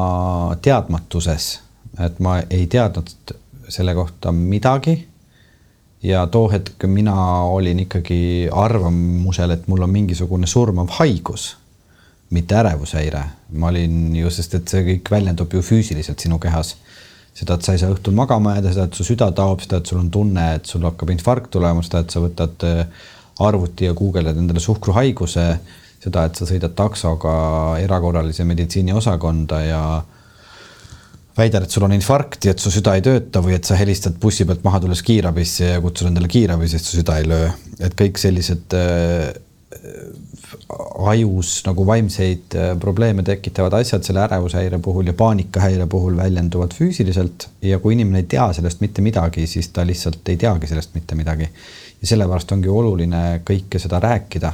teadmatuses, et ma ei teadnud selle kohta midagi. ja too hetk mina olin ikkagi arvamusel, et mul on mingisugune surmav haigus mitte ärevushäire. ma olin ju, sest et see kõik väljendub ju füüsiliselt sinu kehas. seda, et sa ei saa õhtul magama jääda, seda, et su süda taob, seda, et sul on tunne, et sul hakkab infarkt tulema, seda, et sa võtad äh, arvuti ja guugeldad endale suhkruhaiguse, seda, et sa sõidad taksoga erakorralise meditsiini osakonda ja väidad, et sul on infarkt ja et su süda ei tööta või et sa helistad bussi pealt maha tulles kiirabisse ja kutsud endale kiirabi, sest su süda ei löö. et kõik sellised äh, ajus nagu vaimseid äh, probleeme tekitavad asjad selle ärevushäire puhul ja paanikahäire puhul väljenduvad füüsiliselt ja kui inimene ei tea sellest mitte midagi, siis ta lihtsalt ei teagi sellest mitte midagi. ja sellepärast ongi oluline kõike seda rääkida.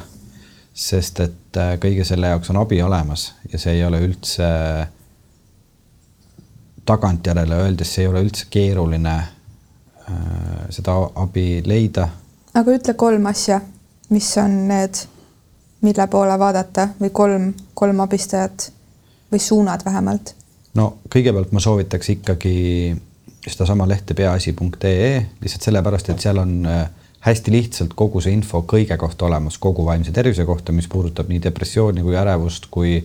Sest et äh, kõige selle jaoks on abi olemas ja see ei ole üldse tagantjärele öeldes, see ei ole üldse keeruline äh, seda abi leida. aga ütle kolm asja, mis on need mille poole vaadata või kolm, kolm abistajat või suunad vähemalt? no kõigepealt ma soovitaks ikkagi sedasama lehte peaasi.ee lihtsalt sellepärast, et seal on äh, hästi lihtsalt kogu see info kõige kohta olemas, kogu vaimse tervise kohta, mis puudutab nii depressiooni kui ärevust, kui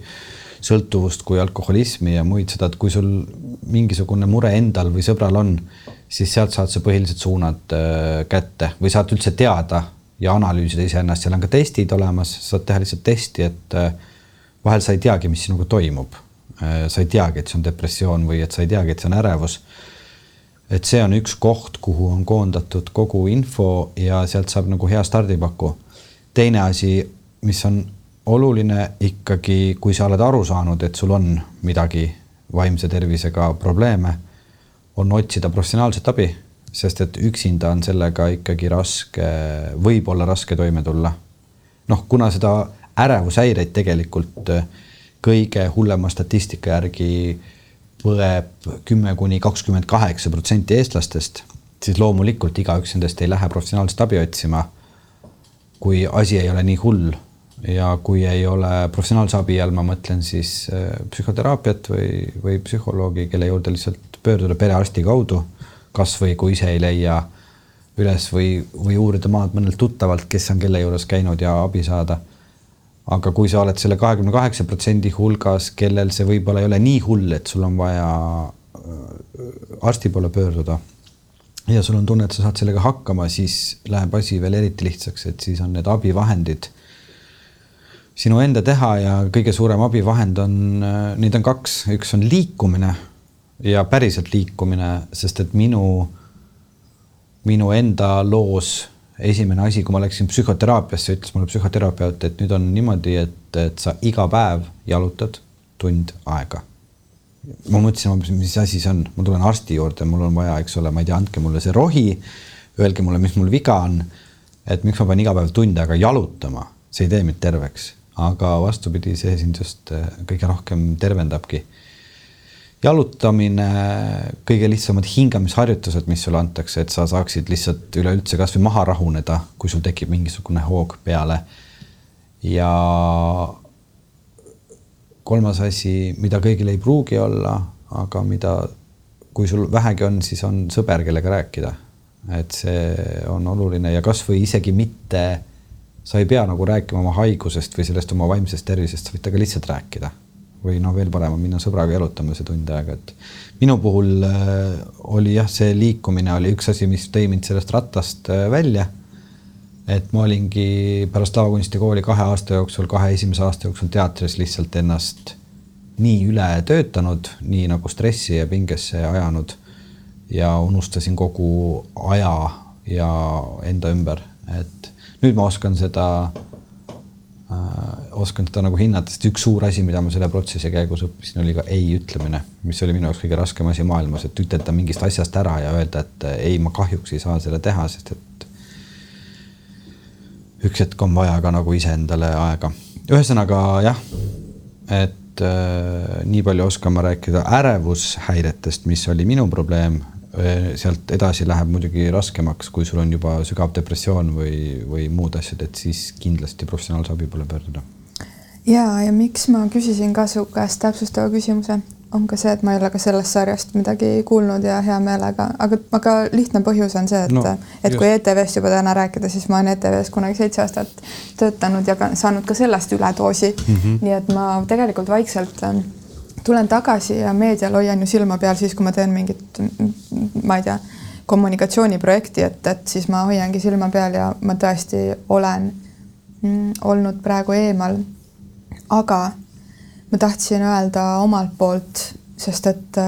sõltuvust, kui alkoholismi ja muid seda, et kui sul mingisugune mure endal või sõbral on, siis sealt saad sa põhilised suunad äh, kätte või saad üldse teada ja analüüsida iseennast, seal on ka testid olemas, saad teha lihtsalt testi, et äh, vahel sa ei teagi, mis sinuga toimub. Äh, sa ei teagi, et see on depressioon või et sa ei teagi, et see on ärevus. Et see on üks koht, kuhu on koondatud kogu info ja sealt saab nagu hea stardipaku. teine asi, mis on oluline ikkagi, kui sa oled aru saanud, et sul on midagi vaimse tervisega probleeme, on otsida professionaalset abi sest et üksinda on sellega ikkagi raske, võib olla raske toime tulla. noh, kuna seda ärevushäireid tegelikult äh, kõige hullema statistika järgi põeb kümme kuni kakskümmend kaheksa protsenti eestlastest, siis loomulikult igaüks nendest ei lähe professionaalset abi otsima. kui asi ei ole nii hull ja kui ei ole professionaalse abi all, ma mõtlen siis äh, psühhoteraapiat või, või psühholoogi, kelle juurde lihtsalt pöörduda perearsti kaudu kasvõi kui ise ei leia üles või, või uurida maad mõnelt tuttavalt, kes on kelle juures käinud ja abi saada. Aga kui sa oled selle kahekümne kaheksa protsendi hulgas, kellel see võib-olla ei ole nii hull, et sul on vaja äh, arsti poole pöörduda ja sul on tunne, et sa saad sellega hakkama, siis läheb asi veel eriti lihtsaks, et siis on need abivahendid sinu enda teha ja kõige suurem abivahend on, äh, neid on kaks, üks on liikumine ja päriselt liikumine, sest et minu, minu enda loos esimene asi, kui ma läksin psühhoteraapiasse, ütles mulle psühhoterapeut, et nüüd on niimoodi, et, et sa iga päev jalutad tund aega. ma mõtlesin, mis asi see on, ma tulen arsti juurde, mul on vaja, eks ole, ma ei tea, andke mulle see rohi, öelge mulle, mis mul viga on. et miks ma pean iga päev tund aega jalutama, see ei tee mind terveks, aga vastupidi, see sind just äh, kõige rohkem tervendabki jalutamine, kõige lihtsamad hingamisharjutused, mis sulle antakse, et sa saaksid lihtsalt üleüldse kasvõi maha rahuneda, kui sul tekib mingisugune hoog peale. ja kolmas asi, mida kõigil ei pruugi olla, aga mida, kui sul vähegi on, siis on sõber, kellega rääkida. et see on oluline ja kasvõi isegi mitte, sa ei pea nagu rääkima oma haigusest või sellest oma vaimsest tervisest, sa võid temaga lihtsalt rääkida või noh, veel parem on minna sõbraga jalutama see tund aega, et minu puhul äh, oli jah, see liikumine oli üks asi, mis tõi mind sellest rattast äh, välja. et ma olingi pärast lavakunstikooli kahe aasta jooksul, kahe esimese aasta jooksul teatris lihtsalt ennast nii üle töötanud, nii nagu stressi ja pingesse ajanud ja unustasin kogu aja ja enda ümber, et nüüd ma oskan seda oskan seda nagu hinnata, sest üks suur asi, mida ma selle protsessi käigus õppisin, oli ka ei ütlemine, mis oli minu jaoks kõige raskem asi maailmas, et ütelda mingist asjast ära ja öelda, et äh, ei, ma kahjuks ei saa seda teha, sest et üks hetk on vaja ka nagu iseendale aega. ühesõnaga jah, et äh, nii palju oskan ma rääkida ärevushäiretest, mis oli minu probleem sealt edasi läheb muidugi raskemaks, kui sul on juba sügav depressioon või, või muud asjad, et siis kindlasti professionaalse abi poole pöörduda. ja, ja miks ma küsisin ka su käest täpsustava küsimuse, on ka see, et ma ei ole ka sellest sarjast midagi kuulnud ja hea meelega, aga, aga lihtne põhjus on see, et no,, et kui ETV-st juba täna rääkida, siis ma olen ETV-s kunagi seitse aastat töötanud ja ka saanud ka sellest üledoosi mm. -hmm. nii et ma tegelikult vaikselt tulen tagasi ja meedial hoian ju silma peal siis, kui ma teen mingit, ma ei tea, kommunikatsiooniprojekti, et, et siis ma hoiangi silma peal ja ma tõesti olen mm, olnud praegu eemal. aga ma tahtsin öelda omalt poolt, sest et,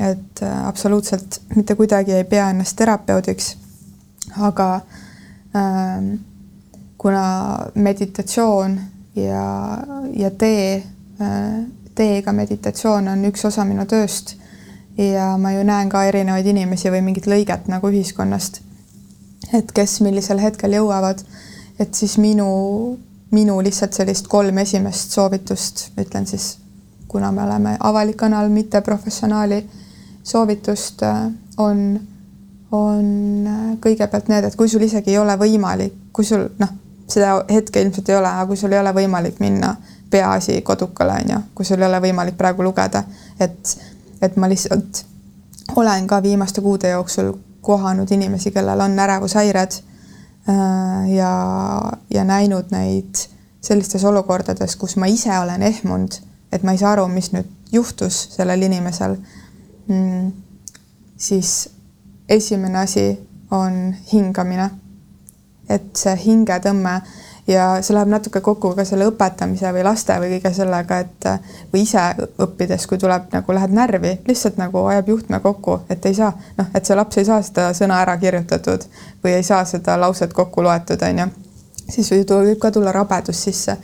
et absoluutselt mitte kuidagi ei pea ennast terapeudiks. aga ähm, kuna meditatsioon ja, ja tee äh, teega meditatsioon on üks osa minu tööst. ja ma ju näen ka erinevaid inimesi või mingit lõiget nagu ühiskonnast. et kes millisel hetkel jõuavad, et siis minu, minu lihtsalt sellist kolm esimest soovitust ütlen siis, kuna me oleme avalik kanal, mitte professionaali soovitust äh, on, on äh, kõigepealt need, et kui sul isegi ei ole võimalik, kui sul noh, seda hetke ilmselt ei ole, aga kui sul ei ole võimalik minna peaasi kodukale, on ju, kui sul ei ole võimalik praegu lugeda, et, et ma lihtsalt olen ka viimaste kuude jooksul kohanud inimesi, kellel on ärevushäired äh, ja, ja näinud neid sellistes olukordades, kus ma ise olen ehmunud, et ma ei saa aru, mis nüüd juhtus sellel inimesel mm,. siis esimene asi on hingamine. et see hingetõmme ja see läheb natuke kokku ka selle õpetamise või laste või kõige sellega, et või ise õppides, kui tuleb nagu lähed närvi, lihtsalt nagu ajab juhtme kokku, et ei saa noh, et see laps ei saa seda sõna ära kirjutatud või ei saa seda lauset kokku loetud, on ju. siis võib, võib ka tulla rabedus sisse.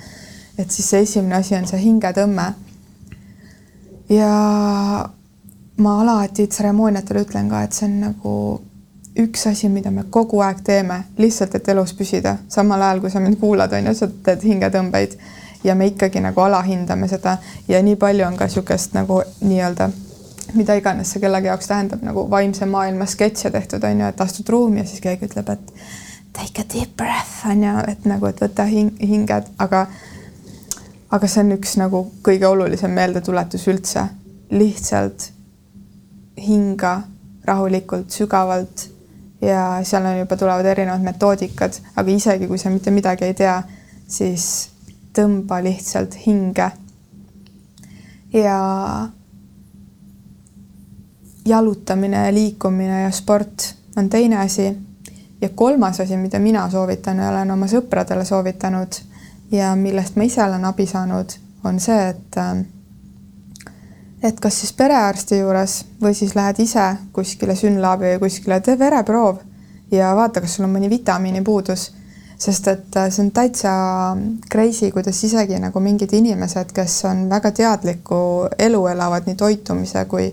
et siis see esimene asi on see hingetõmme. ja ma alati tseremooniatel ütlen ka, et see on nagu üks asi, mida me kogu aeg teeme, lihtsalt, et elus püsida, samal ajal kui sa mind kuulad, on ju, sa teed hingetõmbeid. Ja me ikkagi nagu alahindame seda. Ja nii palju on ka niisugust nagu nii-öelda, mida iganes see kellegi jaoks tähendab, nagu vaimse maailma sketše tehtud, on ju, et astud ruumi ja siis keegi ütleb, et take a deep breath, on ju, et nagu, et võta hing, hinged, aga aga see on üks nagu kõige olulisem meeldetuletus üldse, lihtsalt hinga rahulikult, sügavalt ja seal on juba tulevad erinevad metoodikad, aga isegi kui sa mitte midagi ei tea, siis tõmba lihtsalt hinge. ja jalutamine ja liikumine ja sport on teine asi. ja kolmas asi, mida mina soovitan ja olen oma sõpradele soovitanud ja millest ma ise olen abi saanud, on see, et et kas siis perearsti juures või siis lähed ise kuskile Synlabi või kuskile, tee vereproov ja vaata, kas sul on mõni vitamiinipuudus. Sest et äh, see on täitsa crazy, kuidas isegi nagu mingid inimesed, kes on väga teadlikku elu elavad nii toitumise kui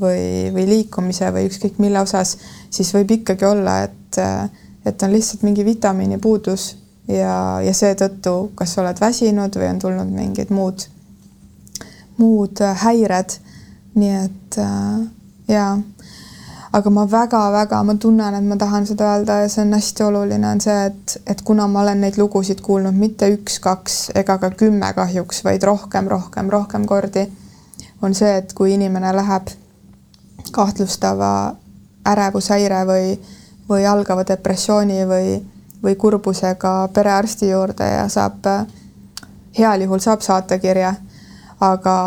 või, või liikumise või ükskõik mille osas, siis võib ikkagi olla, et, äh, et on lihtsalt mingi vitamiinipuudus ja, ja seetõttu, kas sa oled väsinud või on tulnud mingid muud, muud häired. nii et äh, jaa aga ma väga-väga, ma tunnen, et ma tahan seda öelda ja see on hästi oluline, on see, et, et kuna ma olen neid lugusid kuulnud mitte üks-kaks ega ka kümme kahjuks, vaid rohkem, rohkem, rohkem kordi, on see, et kui inimene läheb kahtlustava ärevushäire või, või algava depressiooni või, või kurbusega perearsti juurde ja saab, heal juhul saab saatekirja, aga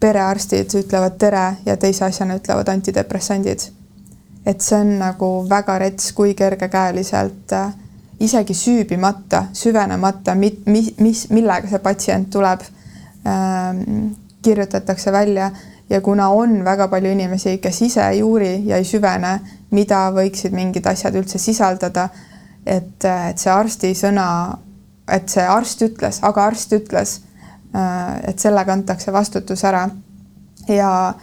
perearstid ütlevad tere ja teise asjana ütlevad antidepressandid. Et see on nagu väga rets, kui kergekäeliselt äh, isegi süübimata, süvenemata, mis, mis, millega see patsient tuleb ähm,, kirjutatakse välja. Ja kuna on väga palju inimesi, kes ise ei uuri ja ei süvene, mida võiksid mingid asjad üldse sisaldada, et, et see arsti sõna, et see arst ütles, aga arst ütles, äh, et sellega antakse vastutus ära ja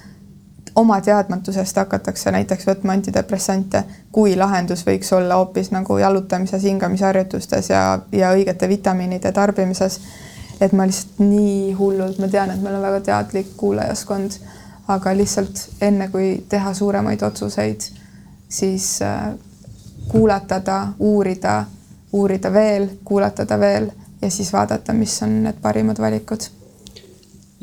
oma teadmatusest hakatakse näiteks võtma antidepressante, kui lahendus võiks olla hoopis nagu jalutamises, hingamisharjutustes ja, ja õigete vitamiinide tarbimises. et ma lihtsalt nii hullult, ma tean, et meil on väga teadlik kuulajaskond, aga lihtsalt enne kui teha suuremaid otsuseid, siis äh, kuulatada, uurida, uurida veel, kuulatada veel ja siis vaadata, mis on need parimad valikud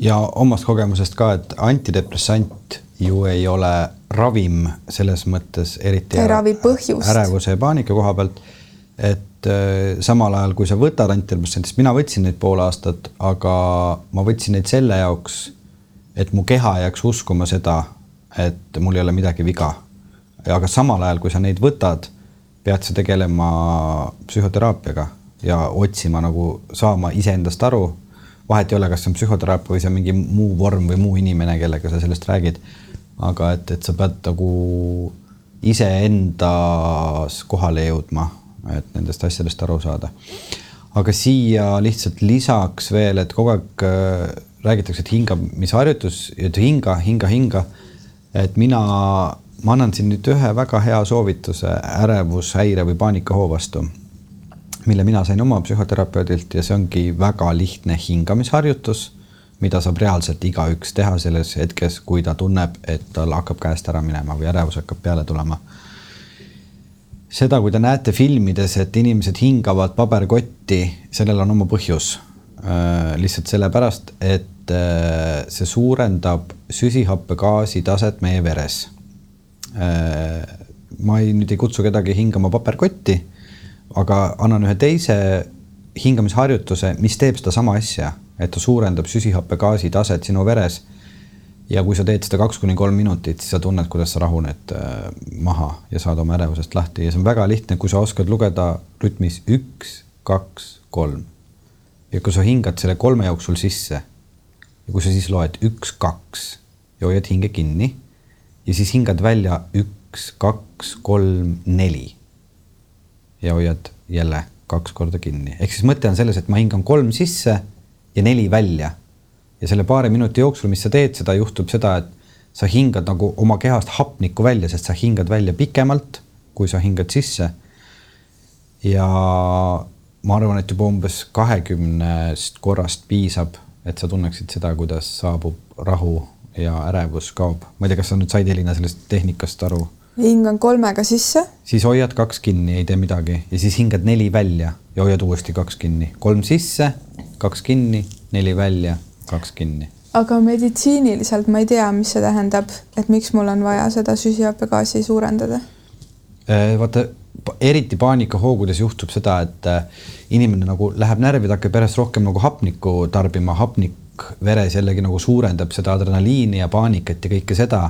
ja omast kogemusest ka, et antidepressant ju ei ole ravim selles mõttes eriti. ei ravi põhjust. ärevuse ja paanika koha pealt. et äh, samal ajal, kui sa võtad antidepressantist, mina võtsin neid pool aastat, aga ma võtsin neid selle jaoks, et mu keha jääks uskuma seda, et mul ei ole midagi viga. aga samal ajal, kui sa neid võtad, pead sa tegelema psühhoteraapiaga ja otsima nagu, saama iseendast aru vahet ei ole, kas see on psühhoteraapia või see on mingi muu vorm või muu inimene, kellega sa sellest räägid aga et, et sa pead nagu iseendas kohale jõudma, et nendest asjadest aru saada. aga siia lihtsalt lisaks veel, et kogu aeg äh, räägitakse, et hingamisharjutus, et hinga, hinga, hinga. et mina, ma annan siin nüüd ühe väga hea soovituse ärevushäire või paanikahoo vastu, mille mina sain oma psühhoterapeudilt ja see ongi väga lihtne hingamisharjutus mida saab reaalselt igaüks teha selles hetkes, kui ta tunneb, et tal hakkab käest ära minema või ärevus hakkab peale tulema. seda, kui te näete filmides, et inimesed hingavad paberkotti, sellel on oma põhjus. Äh, lihtsalt sellepärast, et äh, see suurendab süsihappegaasi taset meie veres. Äh, ma ei, nüüd ei kutsu kedagi hingama paberkotti, aga annan ühe teise hingamisharjutuse, mis teeb sedasama asja et ta suurendab süsihappegaasi taset sinu veres. ja kui sa teed seda kaks kuni kolm minutit, siis sa tunned, kuidas sa rahuned äh, maha ja saad oma ärevusest lahti ja see on väga lihtne, kui sa oskad lugeda rütmis üks, kaks, kolm. ja kui sa hingad selle kolme jooksul sisse ja kui sa siis loed üks, kaks ja hoiad hinge kinni ja siis hingad välja üks, kaks, kolm, neli ja hoiad jälle kaks korda kinni, ehk siis mõte on selles, et ma hingan kolm sisse ja neli välja. ja selle paari minuti jooksul, mis sa teed seda, juhtub seda, et sa hingad nagu oma kehast hapnikku välja, sest sa hingad välja pikemalt, kui sa hingad sisse. ja ma arvan, et juba umbes kahekümnest korrast piisab, et sa tunneksid seda, kuidas saabub rahu ja ärevus kaob. ma ei tea, kas sa nüüd said, Elina, sellest tehnikast aru? Hingan kolmega sisse. siis hoiad kaks kinni, ei tee midagi ja siis hingad neli välja ja hoiad uuesti kaks kinni, kolm sisse kaks kinni, neli välja, kaks kinni. aga meditsiiniliselt ma ei tea, mis see tähendab, et miks mul on vaja seda süsihappegaasi suurendada? Äh, vaata, eriti paanikahoogudes juhtub seda, et äh, inimene nagu läheb närvi, ta hakkab järjest rohkem nagu hapnikku tarbima, hapnik veres jällegi nagu suurendab seda adrenaliini ja paanikat ja kõike seda.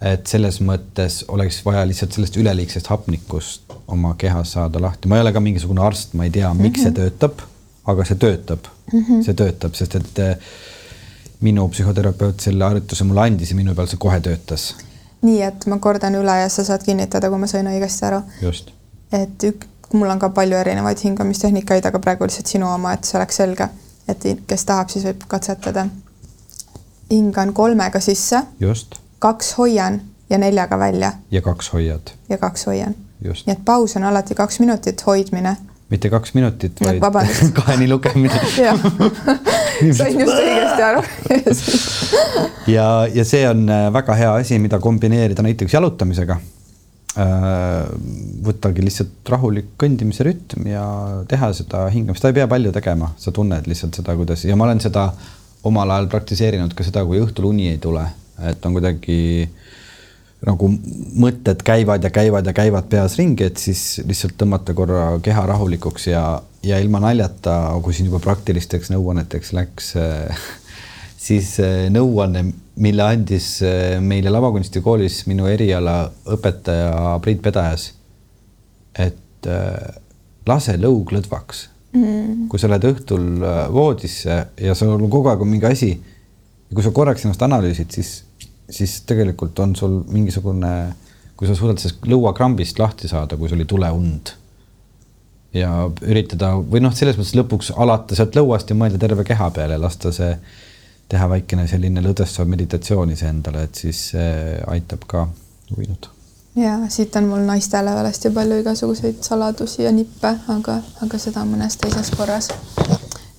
Et selles mõttes oleks vaja lihtsalt sellest üleliigsest hapnikust oma kehas saada lahti, ma ei ole ka mingisugune arst, ma ei tea, miks mm -hmm. see mhm. töötab aga see töötab mm, -hmm. see töötab, sest et äh, minu psühhoterapeut selle harjutuse mulle andis ja minu peal see kohe töötas. nii et ma kordan üle ja sa saad kinnitada, kui ma sain õigesti aru. just. et ük-, mul on ka palju erinevaid hingamistehnikaid, aga praegu lihtsalt sinu oma, et see oleks selge, et kes tahab, siis võib katsetada. hingan kolmega sisse. just. Kaks hoian ja neljaga välja. ja kaks hoiad. ja kaks hoian. nii et paus on alati kaks minutit, hoidmine. Mitte kaks minutit, vaid kaheni lugemine. Sain just õigesti aru. Ja, ja see on äh, väga hea asi, mida kombineerida näiteks jalutamisega. Äh, võttagi lihtsalt rahulik kõndimise rütm ja teha seda hingamist, sa ei pea palju tegema, sa tunned lihtsalt seda, kuidas ja ma olen seda omal ajal praktiseerinud ka seda, kui õhtul uni ei tule, et on kuidagi nagu mõtted käivad ja käivad ja käivad peas ringi, et siis lihtsalt tõmmata korra keha rahulikuks ja, ja ilma naljata, kui siin juba praktilisteks nõuanneteks läks, siis eh, nõuanne, mille andis eh, meile lavakunstikoolis minu eriala õpetaja Priit Pedajas. et eh, lase lõug lõdvaks mm.. kui sa lähed õhtul voodisse ja sul on kogu aeg on mingi asi ja kui sa korraks ennast analüüsid, siis siis tegelikult on sul mingisugune, kui sa suudad sellest lõuakrambist lahti saada, kui sul ei tule und. ja üritada või noh, selles mõttes lõpuks alata sealt lõuast ja mõelda terve keha peale lasta see, teha väikene selline lõdvestav meditatsioon iseendale, et siis aitab ka uinuda ja siit on mul naistele veel hästi palju igasuguseid saladusi ja nippe, aga, aga seda mõnes teises korras.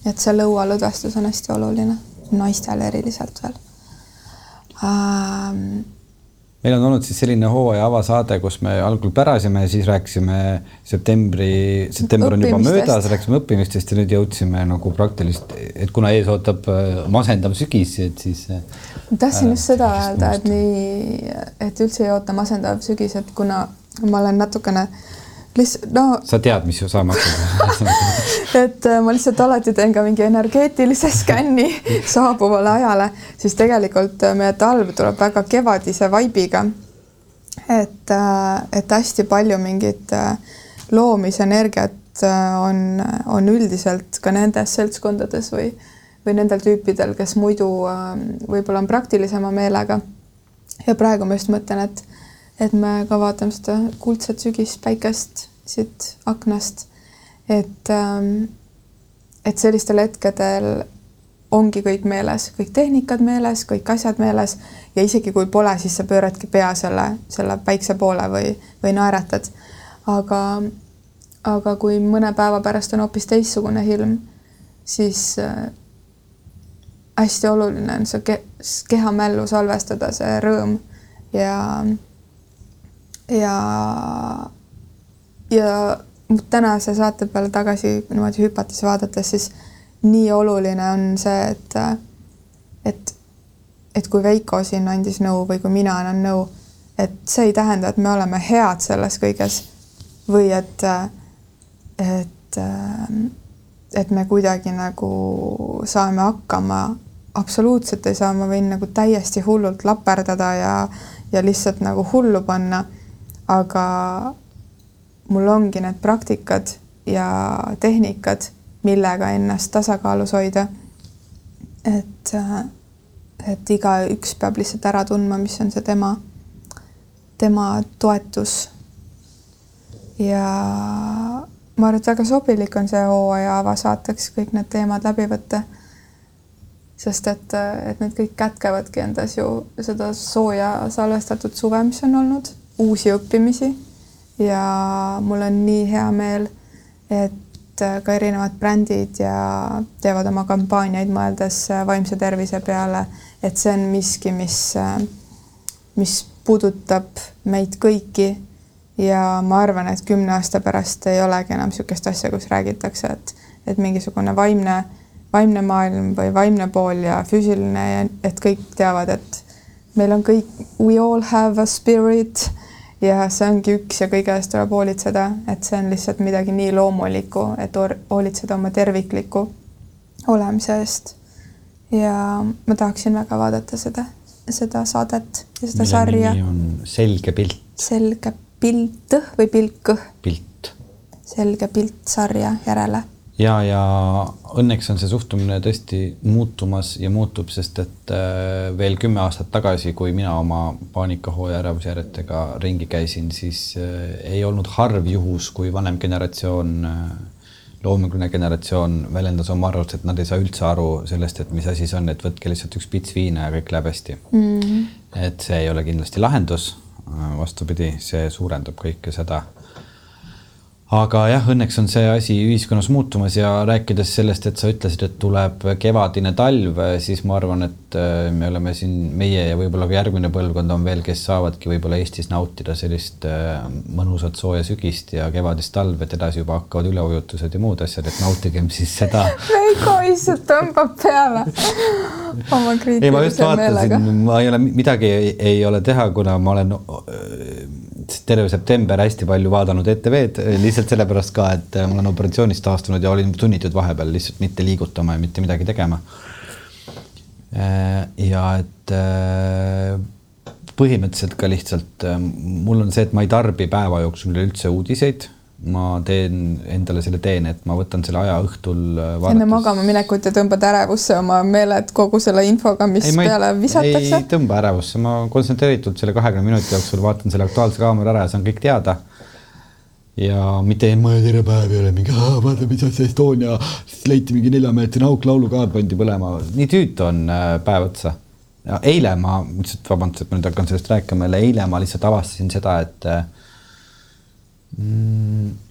et see lõualõdvestus on hästi oluline, naistele eriliselt veel ähm, meil on olnud siis selline hooaja avasaade, kus me algul pärasime ja siis rääkisime septembri, september on juba möödas, rääkisime õppimistest ja nüüd jõudsime nagu praktiliselt, et kuna ees ootab äh, masendav sügis, et siis. Äh, tahtsin just seda öelda, et nii, et üldse ei oota masendav sügis, et kuna ma olen natukene äh, lihtsalt no. sa tead, mis saama hakkab et äh, ma lihtsalt alati teen ka mingi energeetilise skänni saabuvale ajale, siis tegelikult äh, meie talv tuleb väga kevadise vaibiga. et, äh, et hästi palju mingit loomisenergiat on, on üldiselt ka nendes seltskondades või, või nendel tüüpidel, kes muidu võib-olla on praktilisema meelega. ja praegu ma just mõtlen, et et me ka vaatame seda kuldset sügispäikest siit aknast. et, ähm, et sellistel hetkedel ongi kõik meeles, kõik tehnikad meeles, kõik asjad meeles ja isegi kui pole, siis sa pööradki pea selle, selle päikse poole või, või naeratad. aga, aga kui mõne päeva pärast on hoopis teistsugune ilm, siis äh, hästi oluline on see ke kehamällu salvestada, see rõõm ja ja, ja tänase saate peale tagasi niimoodi hüpates vaadates, siis nii oluline on see, et, et, et kui Veiko siin andis nõu või kui mina annan nõu, et see ei tähenda, et me oleme head selles kõiges või et, et, et me kuidagi nagu saame hakkama. absoluutselt ei saa, ma võin nagu täiesti hullult laperdada ja, ja lihtsalt nagu hullu panna aga mul ongi need praktikad ja tehnikad, millega ennast tasakaalus hoida. et, et igaüks peab lihtsalt ära tundma, mis on see tema, tema toetus. ja ma arvan, et väga sobilik on see hooaja avasaateks kõik need teemad läbi võtta. sest et, et need kõik kätkevadki endas ju seda sooja salvestatud suve, mis on olnud uusi õppimisi. Ja mul on nii hea meel, et ka erinevad brändid ja teevad oma kampaaniaid mõeldes vaimse tervise peale, et see on miski, mis, mis puudutab meid kõiki. ja ma arvan, et kümne aasta pärast ei olegi enam niisugust asja, kus räägitakse, et, et mingisugune vaimne, vaimne maailm või vaimne pool ja füüsiline et kõik teavad, et meil on kõik, we all have a spirit ja see ongi üks ja kõige eest tuleb hoolitseda, et see on lihtsalt midagi nii loomulikku, et hoolitseda oma tervikliku olemise eest. ja ma tahaksin väga vaadata seda, seda saadet ja seda Mille sarja. selge pilt. selge pilt või pilk? pilt. selge pilt sarja järele. Ja, ja õnneks on see suhtumine tõesti muutumas ja muutub, sest et äh, veel kümme aastat tagasi, kui mina oma paanikahooaja ärevusjärjetega ringi käisin, siis äh, ei olnud harv juhus, kui vanem generatsioon, äh, loominguline generatsioon väljendas oma arvamust, et nad ei saa üldse aru sellest, et mis asi see on, et võtke lihtsalt üks pits viina ja kõik läheb hästi mm. -hmm. et see ei ole kindlasti lahendus. vastupidi, see suurendab kõike seda aga jah, õnneks on see asi ühiskonnas muutumas ja rääkides sellest, et sa ütlesid, et tuleb kevadine talv, siis ma arvan, et äh, me oleme siin, meie ja võib-olla ka järgmine põlvkond on veel, kes saavadki võib-olla Eestis nautida sellist äh, mõnusat sooja sügist ja kevadist talve, et edasi juba hakkavad üleujutused ja muud asjad, et nautigem siis seda. Veiko lihtsalt tõmbab peale oma kriitilise meelega. ma ei ole, midagi ei, ei ole teha, kuna ma olen terve september hästi palju vaadanud ETV-d lihtsalt sellepärast ka, et ma olen operatsioonist taastunud ja olin sunnitud vahepeal lihtsalt mitte liigutama ja mitte midagi tegema. ja et äh, põhimõtteliselt ka lihtsalt äh, mul on see, et ma ei tarbi päeva jooksul üleüldse uudiseid ma teen endale selle teen, et ma võtan selle aja õhtul äh, vaadates. enne magama minekut ja tõmbad ärevusse oma meeled kogu selle infoga, mis ei, peale visatakse? ei tõmba ärevusse, ma kontsentreeritult selle kahekümne minuti jooksul vaatan selle Aktuaalse kaamera ära ja saan kõik teada. ja mitte ma terve päev ei ole mingi, vaata, mis asja Estonia, siis leiti mingi neljameetrine auk, laulukaar pandi põlema, nii tüütu on äh, päev otsa. eile ma, lihtsalt vabandust, et ma nüüd hakkan sellest rääkima, eile ma lihtsalt avastasin seda, et äh,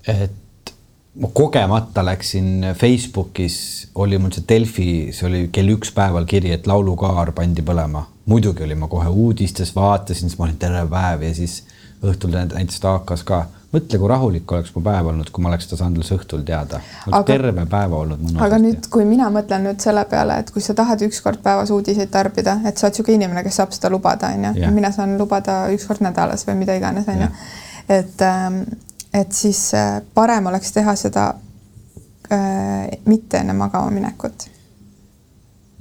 et ma kogemata läksin Facebookis, oli mul see Delfi, see oli kell üks päeval kiri, et laulukaar pandi põlema. muidugi olin ma kohe uudistes, vaatasin, siis ma olin terve päev ja siis õhtul näitasid AK-s ka. mõtle, kui rahulik oleks mu päev olnud, kui ma oleks seda saanud alles õhtul teada. terve päeva olnud mõnus. aga nüüd, kui mina mõtlen nüüd selle peale, et kui sa tahad ükskord päevas uudiseid tarbida, et sa oled niisugune inimene, kes saab seda lubada, onju. mina saan lubada üks kord nädalas või mida iganes, onju. et ähm, et siis äh, parem oleks teha seda äh, mitte enne magama minekut.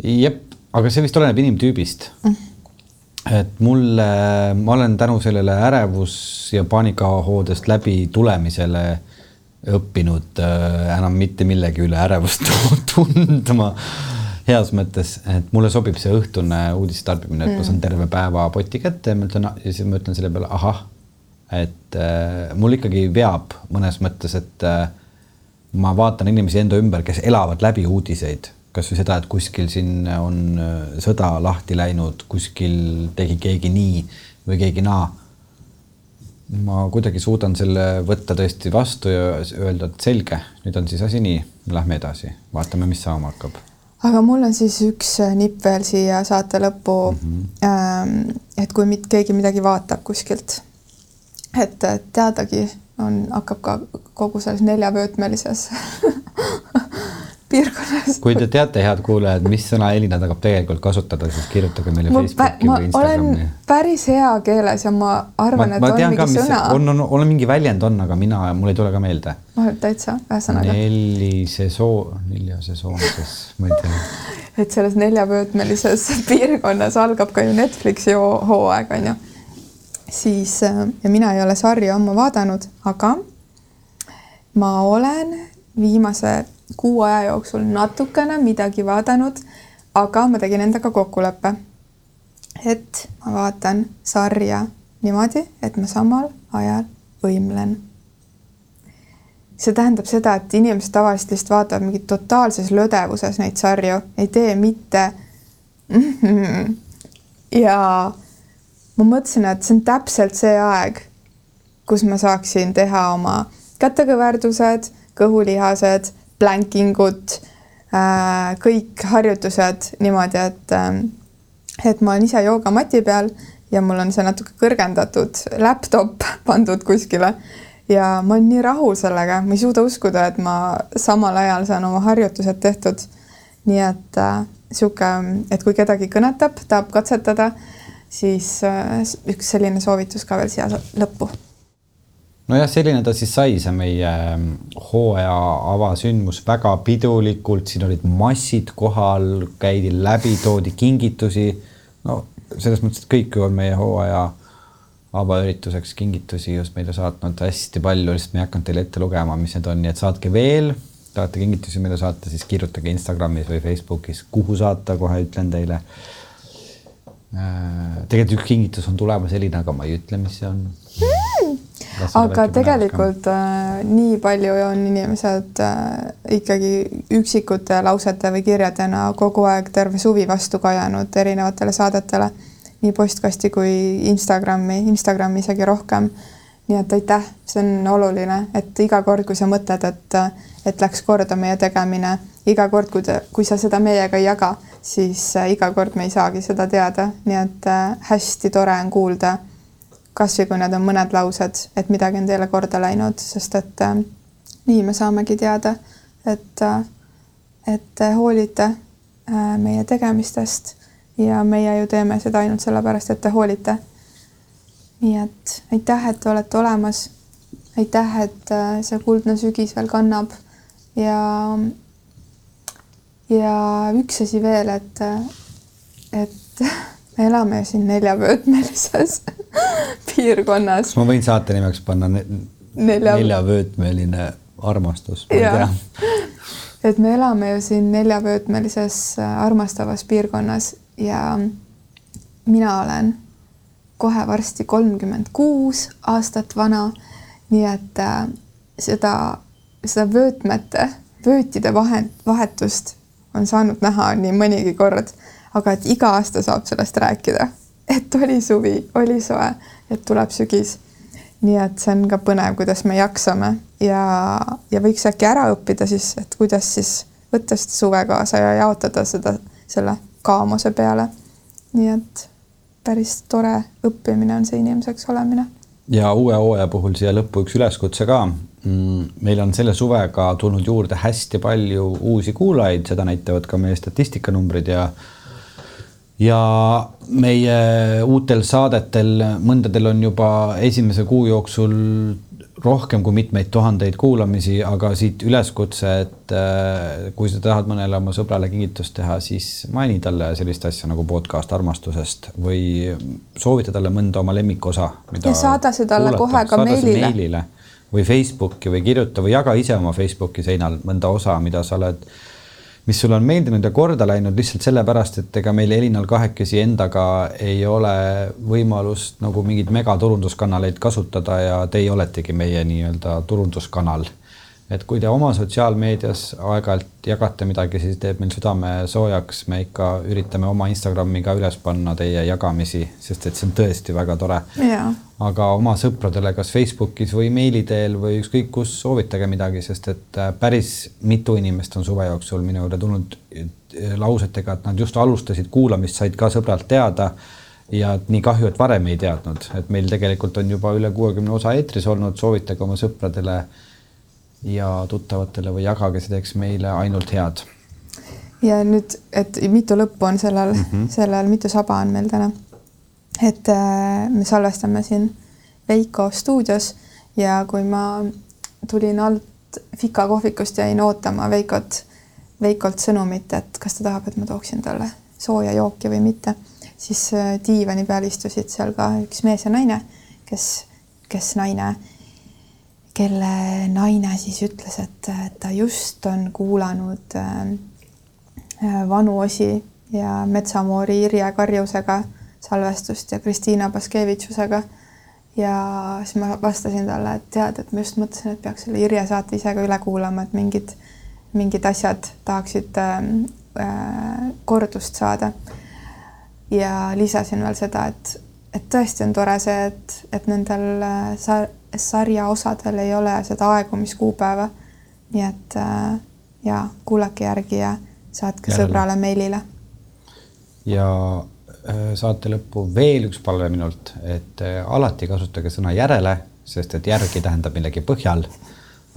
jep, aga see vist oleneb inimtüübist mm. et mulle, ma olen tänu sellele ärevus- ja paanikahoodest läbi tulemisele õppinud äh, enam mitte millegi üle ärevust tundma heas mõttes, et mulle sobib see õhtune uudiste tarbimine, et ma saan terve päeva poti kätte ja ma ütlen ja siis ma ütlen selle peale ahah et äh, mul ikkagi veab mõnes mõttes, et äh, ma vaatan inimesi enda ümber, kes elavad läbi uudiseid, kasvõi seda, et kuskil siin on äh, sõda lahti läinud, kuskil tegi keegi nii või keegi naa. ma kuidagi suudan selle võtta tõesti vastu ja öelda, et selge, nüüd on siis asi nii, lähme edasi, vaatame, mis saama hakkab aga mul on siis üks äh, nipp veel siia saate lõppu mm. -hmm. et kui mit, keegi midagi vaatab kuskilt et teadagi on, hakkab ka kogu selles neljavöötmelises piirkonnas. kui te teate, head kuulajad, mis sõna Elina tahab tegelikult kasutada, siis kirjutage meile ma, Facebooki või Instagrami. olen päris hea keeles ja ma arvan, et ma on mingi ka, sõna. on, on, on mingi väljend on, aga mina, mul ei tule ka meelde. oh, täitsa, ühesõnaga. nelisesoon, neljasesoonises, ma ei tea. et selles neljavöötmelises piirkonnas algab ka ju Netflixi hooaeg, on ju siis äh, ja mina ei ole sarja ammu vaadanud, aga ma olen viimase kuu aja jooksul natukene midagi vaadanud, aga ma tegin endaga kokkuleppe, et ma vaatan sarja niimoodi, et ma samal ajal võimlen. see tähendab seda, et inimesed tavaliselt lihtsalt vaatavad mingit totaalses lödevuses neid sarju, ei tee mitte ja ma mõtlesin, et see on täpselt see aeg, kus ma saaksin teha oma kätekõverdused, kõhulihased, plänkingut, äh, kõik harjutused niimoodi, et äh, et ma olen ise joogamati peal ja mul on see natuke kõrgendatud laptop pandud kuskile ja ma olen nii rahul sellega, ma ei suuda uskuda, et ma samal ajal saan oma harjutused tehtud. nii et äh, sihuke, et kui kedagi kõnetab, tahab katsetada siis äh, üks selline soovitus ka veel siia lõppu. nojah, selline ta siis sai, see meie ähm, hooaja avasündmus väga pidulikult, siin olid massid kohal, käidi läbi, toodi kingitusi. no selles mõttes, et kõik ju on meie hooaja avaürituseks kingitusi just meile saatnud hästi palju, lihtsalt ma ei hakanud teile ette lugema, mis need on, nii et saatke veel tahate kingitusi meile saata, siis kirjutage Instagramis või Facebookis, kuhu saata, kohe ütlen teile. Äh, tegelikult üks kingitus on tulemas, Elina, aga ma ei ütle, mis see on. Mm.. aga tegelikult äh, nii palju on inimesed äh, ikkagi üksikute lausete või kirjadena kogu aeg terve suvi vastu kajanud erinevatele saadetele, nii postkasti kui Instagrami, Instagrami isegi rohkem. Nii et aitäh, see on oluline, et iga kord, kui sa mõtled, et, et läks korda meie tegemine, iga kord, kui te, kui sa seda meiega ei jaga, siis äh, iga kord me ei saagi seda teada, nii et äh, hästi tore on kuulda, kasvõi kui need on mõned laused, et midagi on teile korda läinud, sest et äh, nii me saamegi teada, et, et te hoolite meie tegemistest ja meie ju teeme seda ainult sellepärast, et te hoolite nii et aitäh, et te olete olemas. aitäh, et see kuldne sügis veel kannab ja, ja üks asi veel, et, et me elame siin neljavöötmelises piirkonnas. kas ma võin saate nimeks panna ne Nelja... neljavöötmeline armastus? et me elame ju siin neljavöötmelises äh, armastavas piirkonnas ja mina olen kohe varsti kolmkümmend kuus aastat vana. nii et äh, seda, seda vöötmete, vöötide vahet, vahetust on saanud näha nii mõnigi kord, aga et iga aasta saab sellest rääkida, et oli suvi, oli soe, et tuleb sügis. nii et see on ka põnev, kuidas me jaksame ja, ja võiks äkki ära õppida siis, et kuidas siis võtta seda suve kaasa ja jaotada seda selle kaamuse peale. nii et päris tore õppimine on see inimeseks olemine. ja uue hooaja puhul siia lõppu üks üleskutse ka. Mm, meil on selle suvega tulnud juurde hästi palju uusi kuulajaid, seda näitavad ka meie statistikanumbrid ja ja meie uutel saadetel, mõndadel on juba esimese kuu jooksul rohkem kui mitmeid tuhandeid kuulamisi, aga siit üleskutse, et äh, kui sa tahad mõnele oma sõbrale kingitust teha, siis maini talle sellist asja nagu podcast armastusest või soovita talle mõnda oma lemmikosa. ja saada see talle kohe ka meilile. meilile või Facebooki või kirjuta või jaga ise oma Facebooki seinal mõnda osa, mida sa oled mis sulle on meeldinud ja korda läinud lihtsalt sellepärast, et ega meil Elinal kahekesi endaga ei ole võimalust nagu mingeid megaturunduskanaleid kasutada ja teie oletegi meie nii-öelda turunduskanal. Et kui te oma sotsiaalmeedias aeg-ajalt jagate midagi, siis teeb meil südame soojaks, me ikka üritame oma Instagrami ka üles panna teie jagamisi, sest et see on tõesti väga tore. Aga oma sõpradele, kas Facebookis või meili teel või ükskõik kus, soovitage midagi, sest et äh, päris mitu inimest on suve jooksul minu juurde tulnud äh, lausetega, et nad just alustasid kuulamist, said ka sõbralt teada. ja nii kahju, et varem ei teadnud, et meil tegelikult on juba üle kuuekümne osa eetris olnud, soovitage oma sõpradele ja tuttavatele või jagage, see teeks meile ainult head. ja nüüd, et mitu lõppu on sellel mm, -hmm. sellel, mitu saba on meil täna et äh, me salvestame siin Veiko stuudios ja kui ma tulin alt Fika kohvikust, jäin ootama Veikot, Veikolt sõnumit, et kas ta tahab, et ma tooksin talle sooja jooki või mitte, siis äh, diivani peal istusid seal ka üks mees ja naine, kes, kes naine, kelle naine siis ütles, et ta just on kuulanud äh, vanu osi ja Metsamoori Irje Karjusega salvestust ja Kristiina Baskevitšusega. ja siis ma vastasin talle, et tead, et ma just mõtlesin, et peaks selle Irje saate ise ka üle kuulama, et mingid, mingid asjad tahaksid äh, kordust saada. ja lisasin veel seda, et, et tõesti on tore see, et, et nendel äh, sar sarja osadel ei ole seda aegumiskuupäeva. nii et äh, ja kuulake järgi ja saatke Järele. sõbrale meilile. ja Äh, saate lõppu veel üks palve minult, et äh, alati kasutage sõna järele, sest et järgi tähendab millegi põhjal.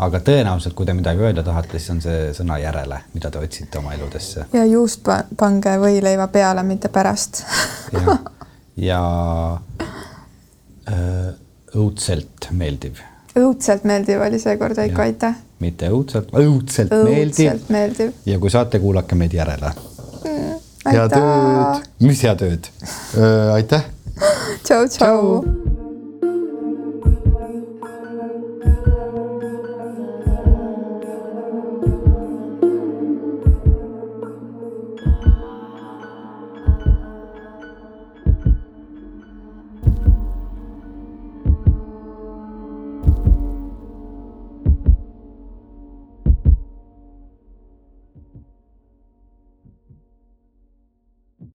aga tõenäoliselt, kui te midagi öelda tahate, siis on see sõna järele, mida te otsite oma eludesse. ja juust pange võileiva peale, mitte pärast ja, ja öö, äh, õudselt meeldiv. õudselt meeldiv oli seekord, Veiko, aitäh. mitte õudselt, õudselt meeldiv. meeldiv. ja kui saate, kuulake meid järele mm head ööd. mis head ööd? aitäh. tšau, tšau, tšau..